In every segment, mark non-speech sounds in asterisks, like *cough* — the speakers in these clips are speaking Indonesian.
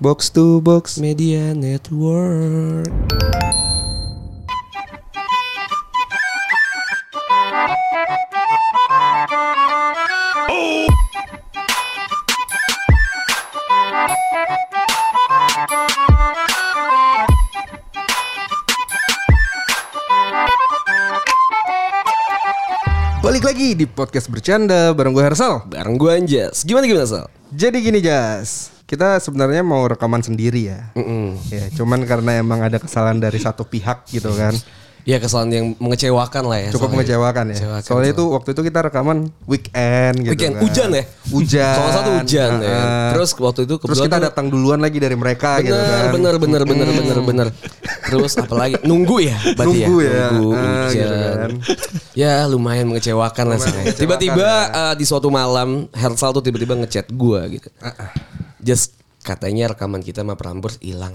Box to Box Media Network. Balik lagi di podcast bercanda bareng gue Hersal Bareng gue Anjas. Gimana gimana Sal? Jadi gini Jas Kita sebenarnya mau rekaman sendiri ya Ya cuman karena emang ada kesalahan dari satu pihak gitu kan Ya kesalahan yang mengecewakan lah ya. Cukup soalnya. mengecewakan ya Mengecewakan, Soalnya soalnya. itu waktu itu kita rekaman weekend gitu Weekend, kan hujan ya? Hujan *laughs* Kalau satu hujan ya. Heeh. Terus waktu itu Terus kita datang duluan lagi dari mereka gitu Bener, kan bener, bener, bener, bener, bener. Terus apalagi nunggu ya, berarti Nunggu ya. ya. Nunggu hujan. gitu kan. Ya lumayan mengecewakan lah sih. mengecewakan Tiba-tiba ya. eh, di suatu malam Hersal tuh tiba-tiba ngechat gua gitu. Ah, Just katanya rekaman kita sama Prambors hilang.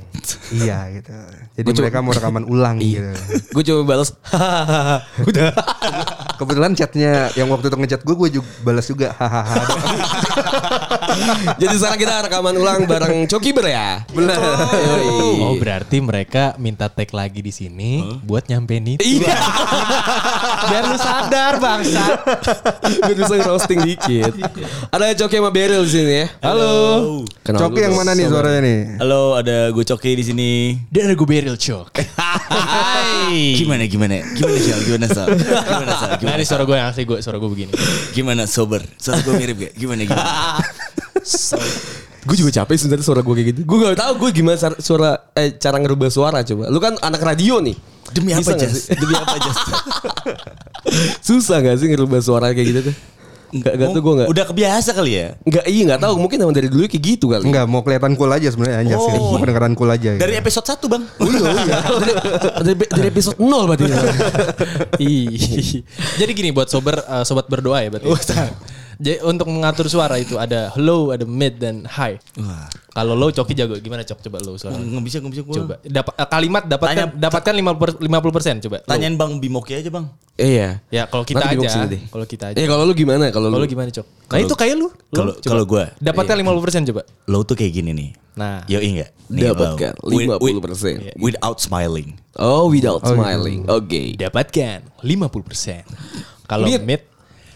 Iya gitu Jadi Gua coba- mereka mau rekaman ulang gitu Gue coba balas, hahaha, *laughs* udah. Kebetulan chatnya yang waktu itu ngechat gue, gue juga balas juga hahaha. *laughs* Jadi sekarang kita rekaman ulang bareng Cokiber ya. Bener. Yoi. Oh berarti mereka minta tag lagi di sini buat nyampein itu. Iya. *laughs* Biar lu sadar bangsa. Gue bisa roasting dikit. Ada Coki sama Beryl di sini ya. Halo. Kenal Coki yang mana nih suaranya nih? Halo, ada gue Coki di sini. Dan ada gue Beryl Cok. *laughs* Hai. Gimana gimana? Gimana Sal? Gimana Sal? Gimana Sal? Nah Gimana, ini suara gue yang asli gue, suara gue begini. gimana sober? Suara gue mirip gak? Gimana gimana? Gue juga capek sebenarnya suara gue kayak gitu. Gue gak tahu gue gimana cara, suara eh, cara ngerubah suara coba. Lu kan anak radio nih. Demi apa Bisa Jas? Demi apa Jas? *laughs* Susah gak sih ngerubah suara kayak gitu tuh? Enggak, enggak tuh gue enggak. Udah kebiasa kali ya? Enggak, iya enggak tahu. Mungkin emang dari dulu kayak gitu kali. Enggak, mau kelihatan cool aja sebenarnya anjas sih. Oh. Kedengeran cool aja. gitu. Dari episode 1 bang. Oh iya, oh iya. *laughs* dari, dari, dari episode 0 berarti. *laughs* Ih. Jadi gini buat sober eh, sobat berdoa ya berarti. Jadi untuk mengatur suara itu ada low, ada mid dan high. Wah. Kalau low Coki jago. Gimana Cok coba low suara? Nggak bisa nggak bisa gue. Coba dapat eh, kalimat dapatkan Tanya- dapatkan 50 50% coba. Low. Tanyain bang Bimoki aja bang. iya. Ya kalau kita Nanti aja. Kalau kita aja. Eh kalau lu gimana? Kalau Kalau lu lu gimana Cok? Nah itu kayak lu. Kalau kalau gue Dapatkan 50% coba. low tuh kayak gini nih. Nah. Yo enggak? Dapatkan 50%. without smiling. Oh, without smiling. Oke. Dapatkan 50%. Kalau Mid.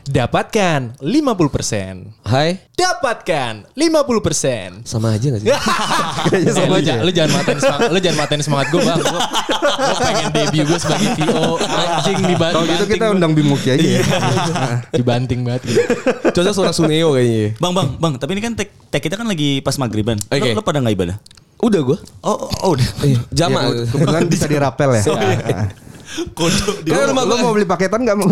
Dapatkan 50%. Hai. Dapatkan 50%. Sama aja gak sih? *laughs* Kayaknya Eh, sama aja. ja- lu jangan matain semangat, lu jangan matain semangat gue bang. Gue pengen debut gue sebagai VO anjing dibanting. Kalau gitu kita undang Bimuki aja ya. *laughs* dibanting banget. Gitu. Cocok suara Suneo kayaknya. Bang bang bang. Tapi ini kan tag, tag kita kan lagi pas maghriban. Lo- Oke. Lo, pada nggak ibadah? Udah gua. Oh, oh, oh udah. Jama. Ya, kebetulan bisa dirapel ya. Kodok Lu, rumah lu gua- mau beli paketan gak mau?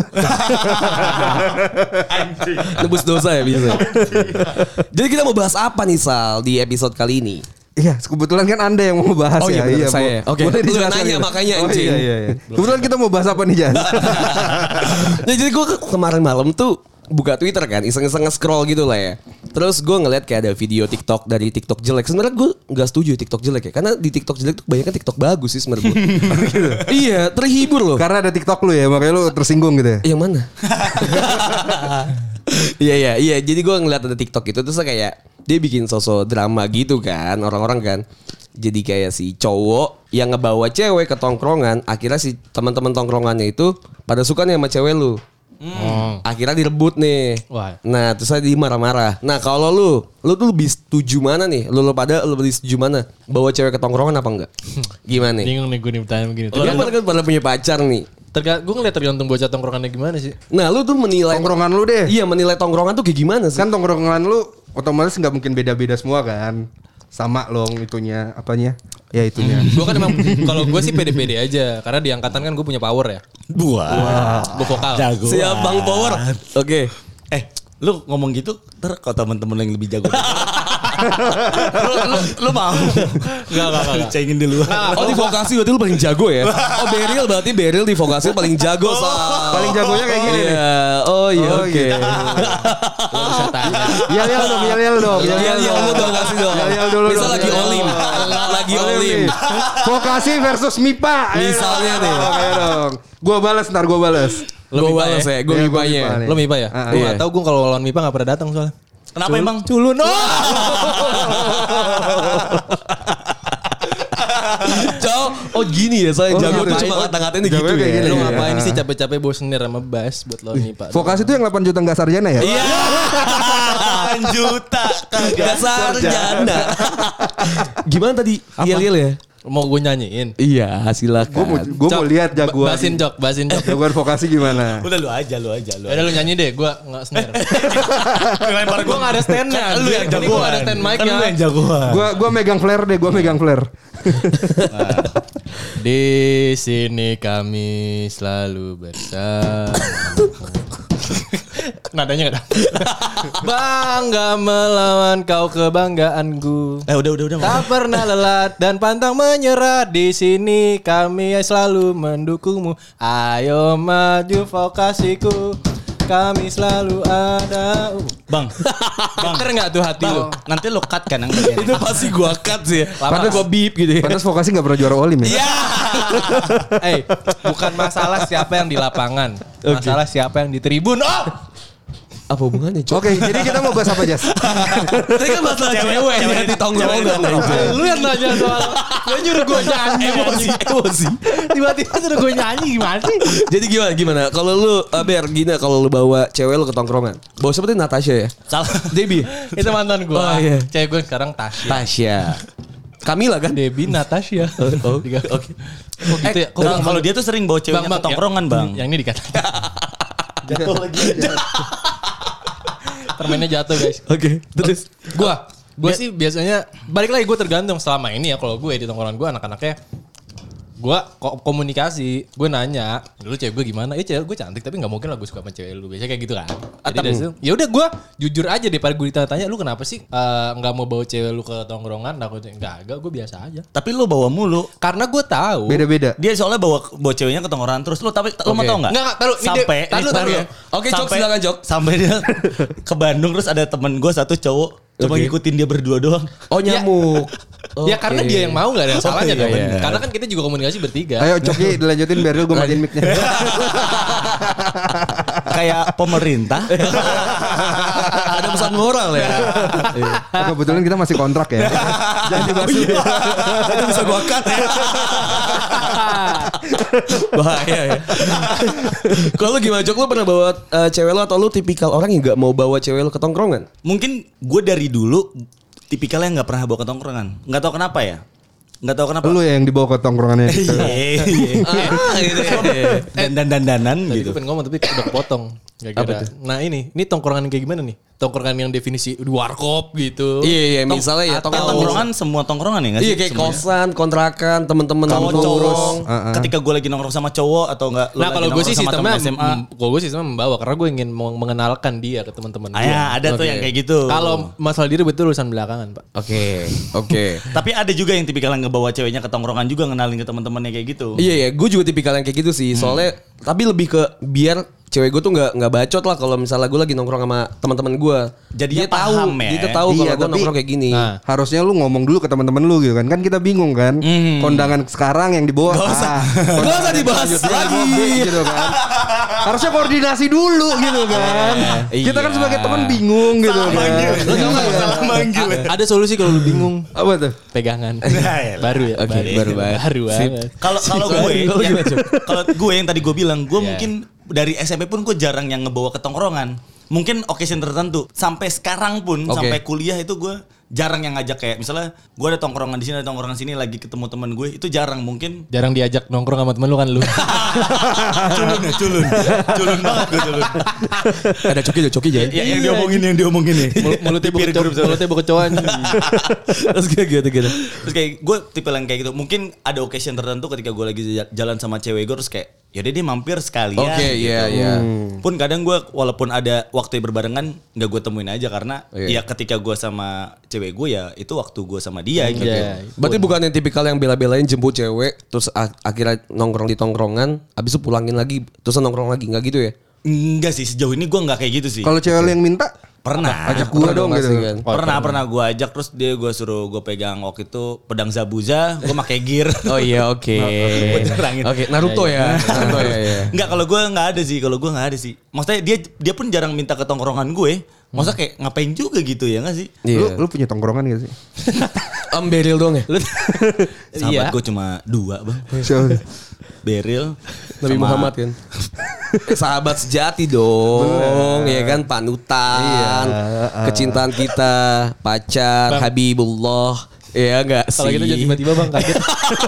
Nebus dosa ya bisa. Jadi kita mau bahas apa nih Sal di episode kali ini? Iya, kebetulan kan Anda yang mau bahas Oh iya, ya. benar, saya. bo- Oke. boleh Lu dijelaskan nanya gitu? makanya, Oh anjing. iya, iya, iya. Kebetulan kita mau bahas apa nih, Jan? Nah, *laughs* jadi gue kemarin malam tuh buka Twitter kan, iseng-iseng nge-scroll gitu lah ya. Terus gue ngeliat kayak ada video TikTok dari TikTok jelek. Sebenarnya gue nggak setuju TikTok jelek ya, karena di TikTok jelek tuh kebanyakan TikTok bagus sih sebenarnya. gua. *laughs* iya, terhibur loh. Karena ada TikTok lu ya, makanya lu tersinggung gitu ya. Yang mana? *laughs* Iya iya iya. Jadi gue ngeliat ada TikTok itu terus kayak dia bikin sosok drama gitu kan orang-orang kan. Jadi kayak si cowok yang ngebawa cewek ke tongkrongan, akhirnya si teman-teman tongkrongannya itu pada suka nih sama cewek lu. Oh. Akhirnya direbut nih. Wah. Nah, terus saya di marah-marah. Nah, kalau lu, lu tuh lebih setuju mana nih? Lu, lu pada lu lebih setuju mana? Bawa cewek ke tongkrongan apa enggak? *laughs* Gimana nih? Bingung nih gue nih pertanyaan begini. Lu kan kan pada punya pacar nih. Tergantung, gue ngeliat tergantung bocah tongkrongannya gimana sih. Nah, lu tuh menilai Tongkrongan lu deh. Iya, menilai tongkrongan tuh kayak gimana sih? Kan tongkrongan lu otomatis nggak mungkin beda-beda semua kan. Sama long itunya, apanya? Ya itunya. gue kan emang kalau gue sih pede-pede aja karena di angkatan kan gue punya power ya. Buah. Gue vokal. Jago. Siap Bang Power. Oke. Eh, lu ngomong gitu, ntar kalau teman-teman yang lebih jago. *laughs* lu, lu, lu mau? Enggak, enggak, enggak. Cengin dulu. Oh di vokasi berarti lu paling jago ya? Oh Beril berarti Beril di vokasi paling jago Sal. Paling jagonya kayak gini nih. Iya. Oh iya Oh, oke. *laughs* Lo bisa tanya. Yel yel dong, yel yel dong. Iya iya lu dong kasih dong. Yel yel dulu Misal dong, lagi yel, yel. olim. Lagi olim. Vokasi versus MIPA. Misalnya dong, nih. Ayo dong. Gua balas ntar gua balas. Lo Gue balas ya? ya, gue Iya. MIPA nih. Lo MIPA ya? Gue iya. gak tau gue kalau lawan MIPA gak pernah datang soalnya. Kenapa emang? Culun. Oh! *laughs* *laughs* Oh gini ya saya Oh, jago tuh cuma ngata-ngatain gitu kayak ya. gini. Lu Iya. ngapain sih capek-capek bawa senir sama bass buat lo nih Pak? Vokasi itu yang 8 juta nggak sarjana ya? Iya. 8 juta Gak sarjana. Gimana tadi? Iya iya ya. Mau gue nyanyiin? Iya, Gue mau, silakan. gue mau lihat jagoan. Basin jok, basin jok. Jagoan vokasi gimana? Udah lu aja, lu aja, lu. Udah lu nyanyi deh, gue nggak snare. *laughs* Lempar gue nggak ada stand-nya. Kan lu yang Ini gua jagoan. nggak ada stand mic Kan lu yang jagoan. Gua gua megang flare deh, gua megang flare. Di sini kami selalu bersama. Nadanya gak. *laughs* Bangga melawan kau kebanggaanku. Eh udah udah udah. Tak pernah lelah dan pantang menyerah di sini kami selalu mendukungmu. Ayo maju vokasiku. Kami selalu ada. Uh. Bang. Bang. Geter tuh hati lu? Bang, nanti lu cut kan yang bagian *laughs* Itu pasti gua cut sih. Lama. Padahal gua beep gitu ya. Pantas vokasi nggak pernah juara olim ya? *laughs* Eh, bukan masalah siapa yang di lapangan, masalah siapa yang di tribun. Oh, Apa hubungannya, Cok? Oke, jadi kita mau bahas apa Jas? Tadi kan masalah cewek yang di tongkrongan aja. lu yang nanya soal, lu nyuruh gue nyanyi, Emosi, emosi. tiba-tiba suruh gue nyanyi gimana sih? Jadi gimana gimana? Kalau lu uh, Ber, gini kalau lu bawa cewek lu ke tongkrongan. Bawa tadi Natasha ya? Salah. Debbie. Itu mantan gue. Oh, iya. Cewek gue sekarang Tasya. Tasya. Kamila kan? Debbie Natasha. *laughs* Oh, Tiga. oke. Kok gitu ya? Bang, bang, kalau dia tuh sering bawa ceweknya ke tongkrongan, Bang. Yang ini dikata. *laughs* *laughs* jatuh lagi. Permennya jatuh guys. *laughs* Oke, terus? Gua, gua sih biasanya balik lagi gue tergantung selama ini ya kalau gue di tongkrongan gue anak-anaknya gua ko- komunikasi, gue nanya, dulu cewek gue gimana? Ya cewek gue cantik tapi nggak mungkin lah gue suka sama cewek lu. Biasanya kayak gitu kan. Jadi dari situ, ya udah gue jujur aja daripada gue ditanya-tanya lu kenapa sih eh, nggak mau bawa cewek lu ke tongkrongan? Nah, gue enggak, enggak, gue biasa aja. Tapi lu bawa mulu. Karena gue tahu. Beda-beda. Dia soalnya bawa bawa ceweknya ke tongkrongan terus lu tapi lu mau tau enggak? Nggak, nggak, taruh, ini sampai nih, taruh. ya. Oke, Jok, silakan, Jok. Sampai dia ke Bandung terus ada temen gue satu cowok cuma ngikutin dia berdua doang. Oh nyamuk. Ya karena dia yang mau nggak ada salahnya iya, dong. iya. Karena kan kita juga komunikasi bertiga. Ayo Coki dilanjutin biar gue matiin mic-nya. *laughs* Kayak pemerintah. *laughs* Ada pesan moral ya. Kebetulan kita masih kontrak ya. *laughs* Jangan dibahas. Itu bisa gua cut ya. Bahaya ya. Kalau lu gimana Jok? Lu pernah bawa uh, cewek lu atau lu tipikal orang yang gak mau bawa cewek lu ke tongkrongan? Mungkin gue dari dulu tipikalnya nggak pernah bawa ke tongkrongan. Nggak tahu kenapa ya. Nggak tahu kenapa. Lu ya yang dibawa ke tongkrongannya. gitu. *laughs* Iya, iya. *laughs* Ah, gitu ya. Dan dan dan danan Tadi gitu. gue pengen ngomong tapi udah kepotong. Gara-gara- Apa tuh? Nah ini, ini tongkrongan yang kayak gimana nih? Tongkrongan yang definisi di warkop gitu. Iya iya misalnya ya Atau tongkrongan. tongkrongan semua tongkrongan ya nggak sih? Iya kayak Semuanya? kosan, kontrakan, teman-teman cowok, Heeh. ketika gue lagi nongkrong sama cowok atau enggak lu Nah kalau gue sih sama sistemnya, temen SMA. kalau gue sistemnya membawa karena gue ingin meng- mengenalkan dia ke teman-teman Ah, gue. ya, ada tuh Oke. yang kayak gitu. Kalau masalah diri betul urusan belakangan pak. Oke, oke. *laughs* tapi ada juga yang tipikal yang ngebawa ceweknya ke tongkrongan juga ngenalin ke teman-temannya kayak gitu. Iya iya, gue juga tipikal yang kayak gitu sih. Soalnya tapi lebih ke biar cewek gue tuh nggak nggak bacot lah kalau misalnya gue lagi nongkrong sama teman-teman gue. Jadinya dia tahu, paham ya. dia tahu kalau Iya, gue tapi- nongkrong kayak gini. Nah. Harusnya lu ngomong dulu ke teman-teman lu gitu kan. Kan kita bingung kan. Kondangan sekarang yang dibawa. Gak usah. ah, *laughs* Gak usah dibahas lagi. gitu kan. Harusnya koordinasi dulu gitu kan. Kita kan Iya. sebagai teman bingung gitu Salah kan. manggil. Lu tau nggak ya? Salah manggil. A- ada solusi kalau lu bingung Apa tuh? pegangan. ya. baru ya. Oke, baru banget. Baru Sip. banget. Kalau kalau gue, Kalau Cuk? kalau gue yang tadi gue bilang, gue Iya. mungkin dari SMP pun gue jarang yang ngebawa ke tongkrongan. Mungkin occasion tertentu. Sampai sekarang pun, Oke. sampai kuliah itu gue jarang yang ngajak kayak misalnya gue ada tongkrongan di sini ada tongkrongan sini lagi ketemu teman gue itu jarang mungkin Jarang diajak nongkrong sama temen lu kan lu. *laughs* culun ya culun culun banget gue culun Ada coki ada coki jadi. ya, yang diomongin yang diomongin nih Mul- mulutnya group tuh. mulutnya bekecoan. *laughs* Terus kayak gitu gitu. Terus kayak gue tipe yang kayak gitu. Mungkin ada occasion tertentu ketika gue lagi jalan sama cewek gue terus kayak yaudah dia mampir sekalian. Oke, iya, iya. Pun kadang gue walaupun ada waktu yang berbarengan nggak gue temuin aja karena Iya. ya ketika gue sama cewek gue ya itu waktu gue sama dia gitu. Iya. Berarti bukan yang tipikal yang bela-belain jemput cewek terus ak- akhirnya nongkrong di tongkrongan, habis itu pulangin lagi terus nongkrong lagi nggak gitu ya? Enggak sih sejauh ini gue nggak kayak gitu sih. Kalau cewek yang minta, Pernah. ajak gua dong gitu. kan. pernah pernah gue ajak terus dia gue suruh gue pegang waktu itu pedang zabuza gue pakai gear *laughs* Oh iya oke. *laughs* Terangin. Oke Naruto ya. *laughs* Naruto ya. Enggak kalau gue nggak ada sih kalau gue nggak ada sih maksudnya dia dia pun jarang minta ke tongkrongan gue Masa kayak ngapain juga gitu ya gak sih? Lu, Iya. lu punya tongkrongan gak sih? Om Beril dong ya. Sahabat Iya. gue cuma dua bang. Siapa? Beril. Nabi sama- Muhammad kan. *laughs* Sahabat sejati dong, ya kan panutan, kecintaan kita, pacar, Habibullah, ya enggak sih? Kalau gitu jangan tiba-tiba bang kaget.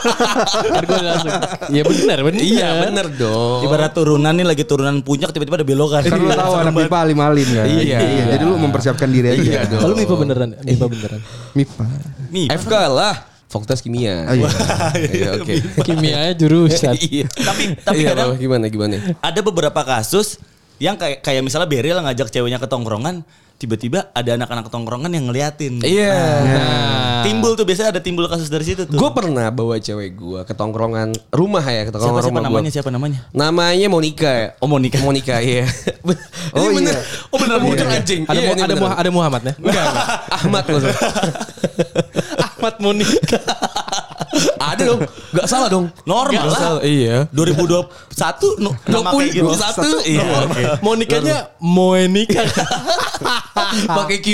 *laughs* Ntar gue langsung. Iya benar benar. Iya bener dong. Ibarat turunan nih lagi turunan puncak tiba-tiba ada belokan. Kan lu tahu anak MIPA alim-alim kan? Iya. Jadi lu mempersiapkan diri aja. Iya dong. Kalau MIPA beneran, MIPA beneran. MIPA. Nih, FK lah, Fakultas Kimia. Oh, iya. *laughs* Iya, Oke. *laughs* Kimianya jurusan. *laughs* Iya. tapi tapi Iya, kadang gimana gimana? ada beberapa kasus yang kayak kayak misalnya Beril ngajak ceweknya ke tongkrongan, tiba-tiba ada anak-anak tongkrongan yang ngeliatin. Iya. Nah, Timbul tuh biasanya ada timbul kasus dari situ tuh. Gue pernah bawa cewek gue ke tongkrongan rumah ya, ke siapa, tongkrongan siapa rumah namanya? gua. Siapa namanya? Namanya Monica ya. Oh, Monica. Monica iya. Oh, bener. iya. Oh bener Monica Iya. anjing. ada Iya, Mu- ada beneran. Ada Muhammad ya? Enggak, enggak. Ahmad maksudnya. Ahmad Monika. *laughs* Ada dong. Enggak salah dong. Normal Nggak lah. salah, Iya. 2021 nu- nama kayak gitu. 21 iya. Monikanya Moenika. *laughs* Pakai Q.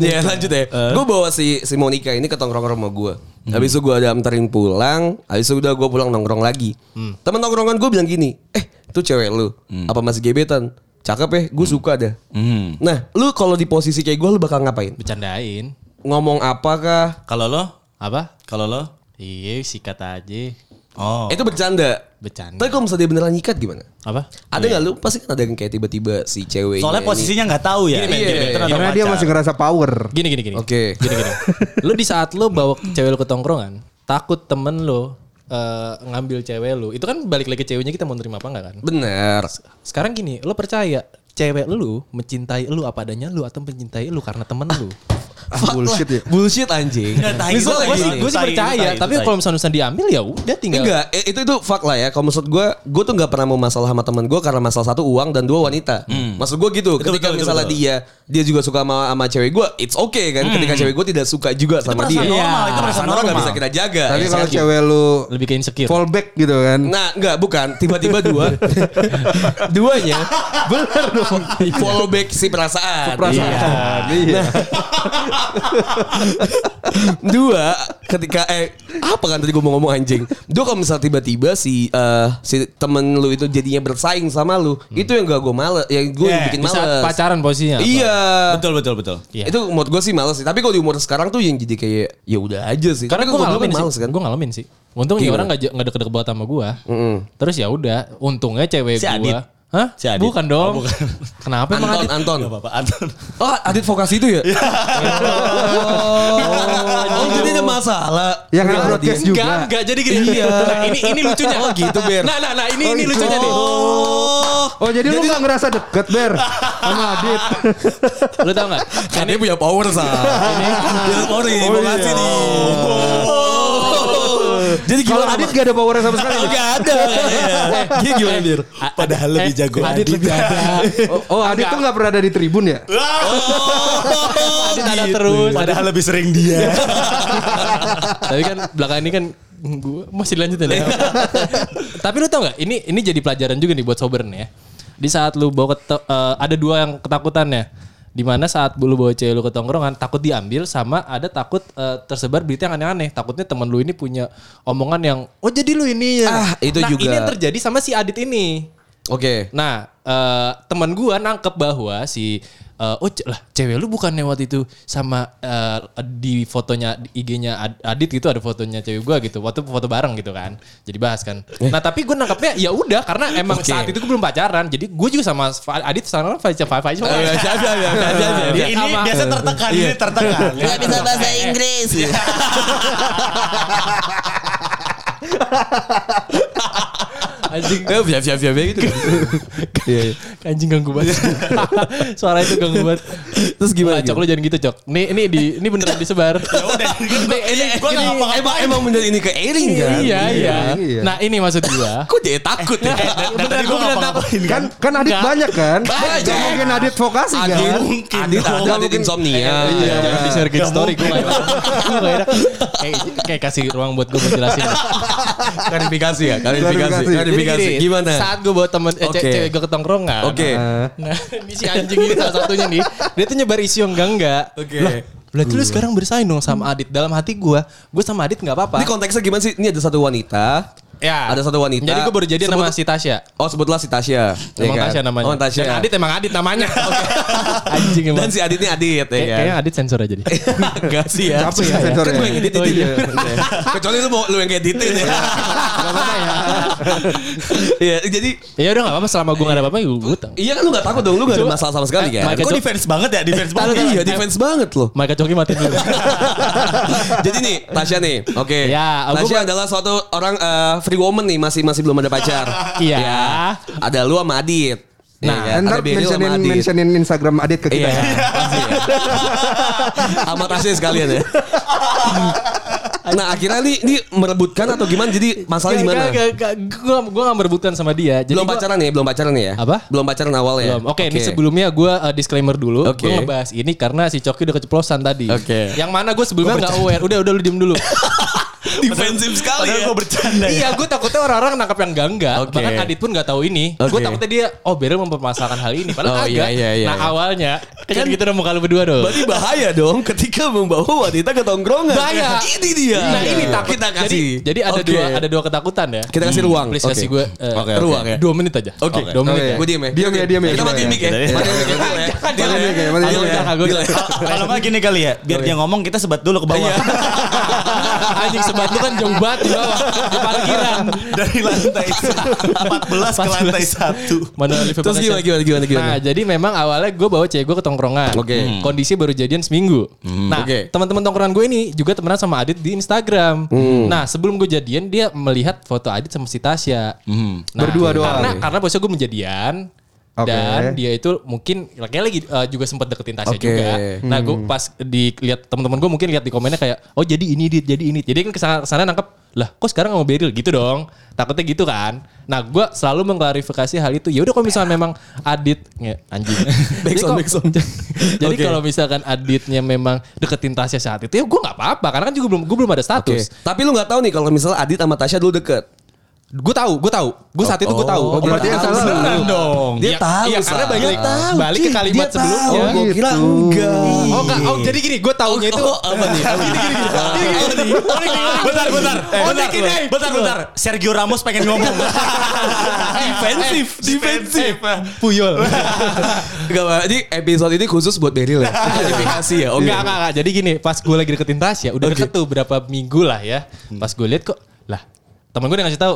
ya lanjut ya. Gue bawa si si Monica ini ke tongkrongan rumah gue. Habis itu gue ada anterin pulang. Habis itu udah gue pulang nongkrong lagi. Temen tongkrongan gue bilang gini. Eh itu cewek lu. Apa masih gebetan? Cakep ya. Gue suka dah. Hmm. Nah lu kalau di posisi kayak gue lu bakal ngapain? Bercandain. Ngomong apakah? Kalau lo? Apa? Kalau lo? Iya sikat aja. Oh. Itu bercanda. Bercanda. Tapi kalau misalnya dia beneran nyikat gimana? Apa? Ada nggak lu pasti kan ada yang kayak tiba-tiba si cewek Soalnya posisinya nggak tahu ya. Gini, Iya, gini, atau Karena dia masih ngerasa power. Gini gini gini. Oke. Gini gini. *laughs* lu di saat lu bawa cewek lu ke tongkrongan, takut temen lu eh, ngambil cewek lu. Itu kan balik lagi ke ceweknya kita mau nerima apa enggak kan? Bener. Sekarang gini, lu percaya cewek lu mencintai lu apa adanya lu atau mencintai lu karena temen lu? Ah, bullshit ya. Bullshit anjing. Nggak, tai. Misal Gua Gue sih, gue sih percaya, tapi kalau misalnya Nusan diambil ya udah tinggal. Enggak, itu itu fak lah ya. Kalau maksud gue, gue tuh nggak pernah mau masalah sama teman gue karena masalah satu uang dan dua wanita. Maksud gue gitu. Betul, ketika betul, misalnya betul. dia dia juga suka sama, sama cewek gue, it's okay kan. Ketika cewek gue tidak suka juga sama dia. normal, itu perasaan normal. bisa kita jaga. Tapi kalau cewek lu Lebih ke insecure. fallback gitu kan. Nah, enggak, bukan. Tiba-tiba dua. *laughs* Duanya. Bener dong. Follow back si perasaan. Perasaan. Iya. *laughs* *laughs* Dua, ketika eh apa kan tadi gue mau ngomong anjing. Dua kalau misal tiba-tiba si eh, si temen lu itu jadinya bersaing sama lu, itu yang gak gue males, yang gue Yeah, bikin Di saat males. pacaran posisinya. apa? Iya. Betul betul betul. Iya. Itu menurut gue sih males sih. Tapi kalau di umur sekarang tuh yang jadi kayak ya udah aja sih. Karena gue kalau dulu ngalamin males sih, kan. gue ngalamin sih. Untung nih Gimana? orang gak, nggak deket-deket banget sama gue. Terus ya udah, untungnya cewek Si gue. Hah? Si Adit. Bukan dong. Oh, bukan. *laughs* Kenapa emang Anton, Adit? Anton. Gak apa-apa Anton. Oh, Adit vokasi itu ya? *laughs* oh, oh, jadi ada masalah. Yang nggak broadcast juga. Enggak, enggak. Jadi gini. Iya. *laughs* Nah, ini ini lucunya. Oh, gitu, Ber. Nah, nah, nah, ini Oh, ini gitu. lucunya nih. Oh. Oh jadi, lu gak ngerasa deket Ber sama Adit. Lu tau gak? Kan dia punya power sah. Ini dia ada power nih, Oh, vokasi iya. nih. Jadi Kalau gimana? Adit gak ada powernya sama sekali. Gak ada. Dia gimana Bir? Padahal lebih jago Adit Adit. lebih ada. Oh, oh Adit tuh gak pernah ada di tribun ya? Adit ada terus. Padahal lebih sering dia. *laughs* Tapi kan belakang ini kan gue masih lanjutin ya. Tapi lu tau gak? Ini ini jadi pelajaran juga nih buat sober nih ya. Di saat lu bawa ke eh, ada dua yang ketakutannya. Di mana saat lu bawa cewek lu ke tongkrongan takut diambil sama ada takut eh, tersebar berita yang aneh-aneh. Takutnya temen lu ini punya omongan yang oh jadi lu ini ya. Ah, itu nah, juga. ini yang terjadi sama si Adit ini. Oke. Nah, eh, teman gua nangkep bahwa si eh, oh lah cewek lu bukannya waktu itu sama eh, di fotonya di IG-nya Ad- Adit gitu ada fotonya cewek gua gitu. Waktu foto bareng gitu kan. Jadi bahas kan. Nah, tapi gua nangkepnya ya udah karena emang Oke. saat itu gua belum pacaran. Jadi gua juga sama Adit. Oh, iya, siap, siap. Dia Ini sama- biasa tertekan, ini tertekan. Gak bisa bahasa Inggris. *laughs* Anjing Eh, siap, siap, siap, gitu. *laughs* Iya, iya. anjing ganggu banget. *laughs* Suara itu ganggu banget. Terus gimana, Cok lu jangan gitu, Cok. Nih ini di ini beneran disebar. *laughs* Ya udah, ini Gua nggak ini- ngapa-ngapain. Emang, emang bener ini ke Erin kan? Iya, iya. iya. Nah, ini maksud gua. Kok dia takut ya? Beneran tadi gua gua beneran takut. Kan kan Adit Enggak. banyak kan? Banyak. Mungkin Adit vokasi Adit, kan? mungkin Adit ada, Adit insomnia. Iya, jangan di share ke story enak. Kayak, kayak kasih ruang buat gue menjelasin. Klarifikasi ya, klarifikasi. Klarifikasi. Gini, Gimana? Saat gue bawa temen eh, ce- cewek gue ke tongkrongan. Oke. Nah, *laughs* ini si anjing ini salah satunya nih. Dia tuh nyebar isu yang enggak-enggak. Oke. Lah, berarti lu sekarang bersaing dong sama Adit. Dalam hati gue, gue sama Adit nggak apa-apa. Ini konteksnya gimana sih? Ini ada satu wanita. Ya. Ada satu wanita. Jadi gue baru jadian Sebut- sama si Tasya. Oh sebutlah si Tasya. Emang ya kan? Tasya namanya. Oh Tasya. Dan Adit emang Adit namanya. *laughs* *laughs* Anjing emang. Dan si Adit ini Adit ya Kayak- kan? Kayaknya Adit sensor aja deh. *laughs* Enggak sih ya. Capek ya sensornya. Kan gue yang edit Oh, iya. Kecuali lu mau lu yang editin ya. Gak apa-apa ya. Iya, jadi Ya udah gak apa-apa selama gue gak ada apa-apa gue tau. Iya kan lu gak takut dong, lu gak ada masalah sama sekali Eh, kan? Kok defense banget ya? Defense banget. Iya defense banget loh. Mike Coki matiin dulu. Jadi nih, Tasya nih, oke. Ya, aku- Tasya adalah suatu orang eh, free woman nih, masih masih belum ada pacar. *laughs* Iya. Ya. Ada lu sama Adit. Nah, Ya, Ntar mentionin, Adit. mentionin Instagram Adit ke kita. Iya, *laughs* pasti ya. Sama Tasya sekalian ya. *laughs* Nah akhirnya nih, ini merebutkan atau gimana? Jadi masalahnya gimana? Gue gue gak merebutkan sama dia. Jadi belum gua- pacaran ya, belum pacaran ya? Apa? Belum pacaran awal ya? Belum. Oke, ini sebelumnya gue disclaimer dulu. Oke. Gue ngebahas ini karena si Coki udah keceplosan tadi. Oke. Yang mana gue sebelumnya nggak aware. Udah, udah lu diem dulu. *laughs* defensif sekali Padahal ya. gue bercanda ya. iya, gue takutnya orang-orang nangkap yang enggak-enggak. Oke. Bahkan Adit pun nggak tahu ini. Gue Oke. takutnya dia, oh Beryl mempermasalahkan hal ini. Padahal Oh, iya, agak. iya, iya, nah iya. awalnya, kan gitu dong muka lu berdua dong. Berarti bahaya dong ketika membawa wanita ke tongkrongan. Bahaya. Ini dia. Nah ini takut. kita Jadi, kasih. jadi ada Oke. dua ada dua ketakutan ya. Kita kasih ruang. Please kasih Oke. gue Oke, oke. ruang ya. dua menit aja. Oke. Dua menit Oke. ya. Gue diem ya. Diam ya, diam ya, Kita diam matiin ya. mic ya. Iya. Matiin mic ya. Jangan, Mati mic ya, mati mic ya. gue- Kalau nggak gini kali ya, biar dia ngomong kita sebat dulu ke bawah. *laughs* Anjing sebat lu kan jauh banget di bawah di parkiran. Dari lantai 14 ke lantai 1. Mana lift Terus gimana, gimana, gimana, gimana? Nah, jadi memang awalnya gue bawa cewek gue ke tongkrongan. Oke. Hmm. Kondisi baru jadian seminggu. Nah, Oke. teman-teman tongkrongan gue ini juga temenan sama Adit di Instagram. Hmm. Nah, sebelum gue jadian dia melihat foto Adit sama si Tasya. Hmm. Nah, Berdua doang. Karena karena posnya gue menjadian. Oke. Dan dia itu mungkin kayaknya lagi eh, juga sempat deketin Tasya Oke. juga. Nah, gue pas dilihat teman-teman gue mungkin lihat di komennya kayak, oh jadi ini dit, jadi ini. Jadi kan ke sana, ke sana nangkep, lah kok sekarang nggak mau Beril gitu dong. Takutnya gitu kan. Nah, gue selalu mengklarifikasi hal itu. Ya udah kalau misalnya memang Adit, nge, anjing. *laughs* Jadi kalau-. *laughs* Jadi Oke. kalau misalkan Aditnya memang deketin Tasya saat itu, ya gue nggak apa-apa. Karena kan juga belum gue belum ada status. Tapi lu gak tahu nih kalau misalnya Adit sama Tasya dulu deket. Gue tahu, gue tahu. Gue saat itu gue tahu. Oh, berarti yang salah Beneran dong. Dia Iya, tahu. iya, karena balik- Dia tahu, balik ke kalimat Dia sebelumnya. tahu. Gua kira Gitu. enggak. Oh enggak, oh jadi gini, gue taunya itu Oh, apa nih? Apa nih? Bentar, bentar. Eh, Oh, bentar, ini gini. bentar, bentar. Sergio Ramos pengen ngomong. *laughs* Defensif, defensif. Puyol. Enggak. Jadi episode ini khusus buat Beril ya. *laughs* Klarifikasi ya. Oke. Enggak, enggak, enggak. Jadi gini, pas gue lagi deketin Tasya, udah deket tuh berapa minggu lah ya. Pas gue lihat kok, lah temen gue udah ngasih tahu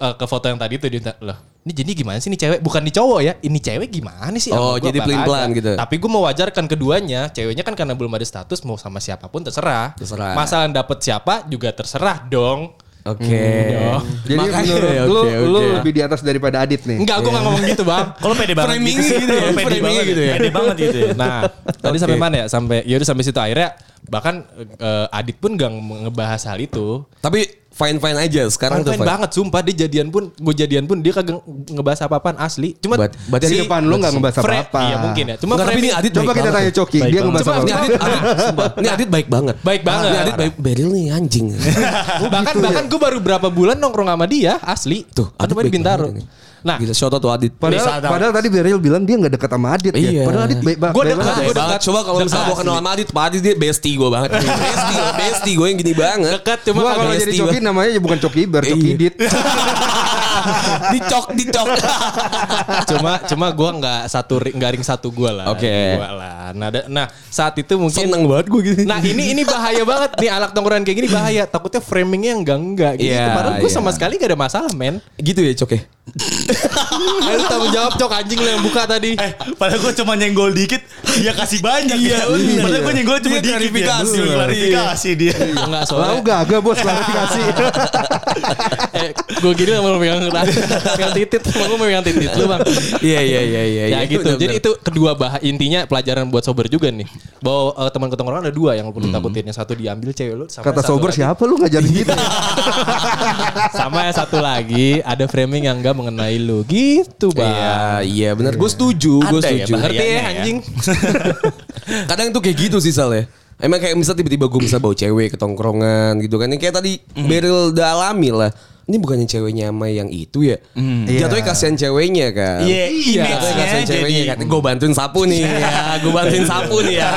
eh, ke foto yang tadi tuh dia loh ini jadi gimana sih ini cewek? Bukan di cowok ya, ini cewek gimana sih? Oh, gua? jadi Apa pelin-pelan kagak? gitu. Tapi gue mewajarkan keduanya, ceweknya kan karena belum ada status mau sama siapa pun terserah. Terserah. Masalah dapet siapa juga terserah dong. Oke. Jadi Makanya, menurut ya, lu, oke, lu lebih di atas daripada Adit nih. Enggak, gue gak ngomong gitu bang. *laughs* Kalau pede banget Framingnya sih. gitu ya, pede banget gitu ya. Pede banget gitu ya. Nah, *laughs* tadi sampai mana ya? Sampai ya udah sampai situ akhirnya bahkan eh, Adit pun gak ngebahas hal itu. Tapi fine fine aja sekarang tuh Fine banget sumpah dia jadian pun gue jadian pun dia kagak ngebahas apa-apaan asli. Cuma Buat- berarti Di depan lu nggak ngebahas Fra- apa-apa. Iya mungkin ya. Cuma tapi ini Adit Coba kita tanya Coki, dia ngebahas apa? Ini Adit, Adit, *laughs* sumpah. Ini Adit baik banget. Baik banget. Ini Adit baik. Beril nih anjing. *laughs* bahkan bahkan gue baru berapa bulan nongkrong sama dia asli. Tuh, Adit di baik Bintaro. Nah, Gila, shout out to Adit. Padahal, padahal tadi Beryl bilang dia nggak deket sama Adit Iya. ya. Padahal Adit baik banget. Gua baik dekat, Baik banget. Coba kalau misalnya gue kenal sama Adit, Pak Adit dia bestie gue banget. bestie, bestie gue yang gini banget. dekat cuma kalau jadi. Coki namanya ya bukan Coki Iber, Coki Iya. *laughs* *laughs* Dicok, dicok. *laughs* cuma cuma gue nggak satu nggak ring satu gue lah. Oke. Gua lah. Nah, da- nah saat itu mungkin Seneng banget gue gini. Nah ini ini bahaya banget nih anak tongkrongan kayak gini bahaya. Takutnya framingnya enggak enggak gitu. Iya, Padahal gue iya. sama sekali gak ada masalah men. gitu ya cok ya. *laughs* Ayo lu tanggung jawab cok anjing lu yang buka tadi. Eh, padahal gue cuma nyenggol dikit, dia kasih banyak. Iya, Padahal gue nyenggol cuma Dia dikit. klarifikasi. Ya. Klarifikasi dia. Enggak Lalu soalnya. gagah bos klarifikasi. eh, gue gini mau *laughs* megang megang titit, mau gue megang titit lu bang. Iya iya iya iya. Ya gitu. Jadi itu kedua bah intinya pelajaran buat sober juga nih. Bahwa eh, teman ketongkrongan ada dua yang perlu takutin. Yang satu diambil cewek lu. Sama Kata sober lagi- siapa lu ngajarin gitu? *laughs* Sama yang satu lagi ada framing yang enggak mengenai lu. Gitu bang. Iya iya benar. Gue setuju, gue ya, setuju. Bang? Ngerti ya anjing? *laughs* Kadang tuh kayak gitu sih Sal ya. Emang kayak misal tiba-tiba gue bisa bawa cewek ke tongkrongan gitu kan. Yang kayak tadi Beryl udah alami lah. Ini bukannya ceweknya sama yang itu ya. Jatuhnya kasihan ceweknya kan. Iya, Jatuhnya kasihan ceweknya jadi- kan. Gue bantuin sapu nih ya. Gue bantuin sapu nih ya.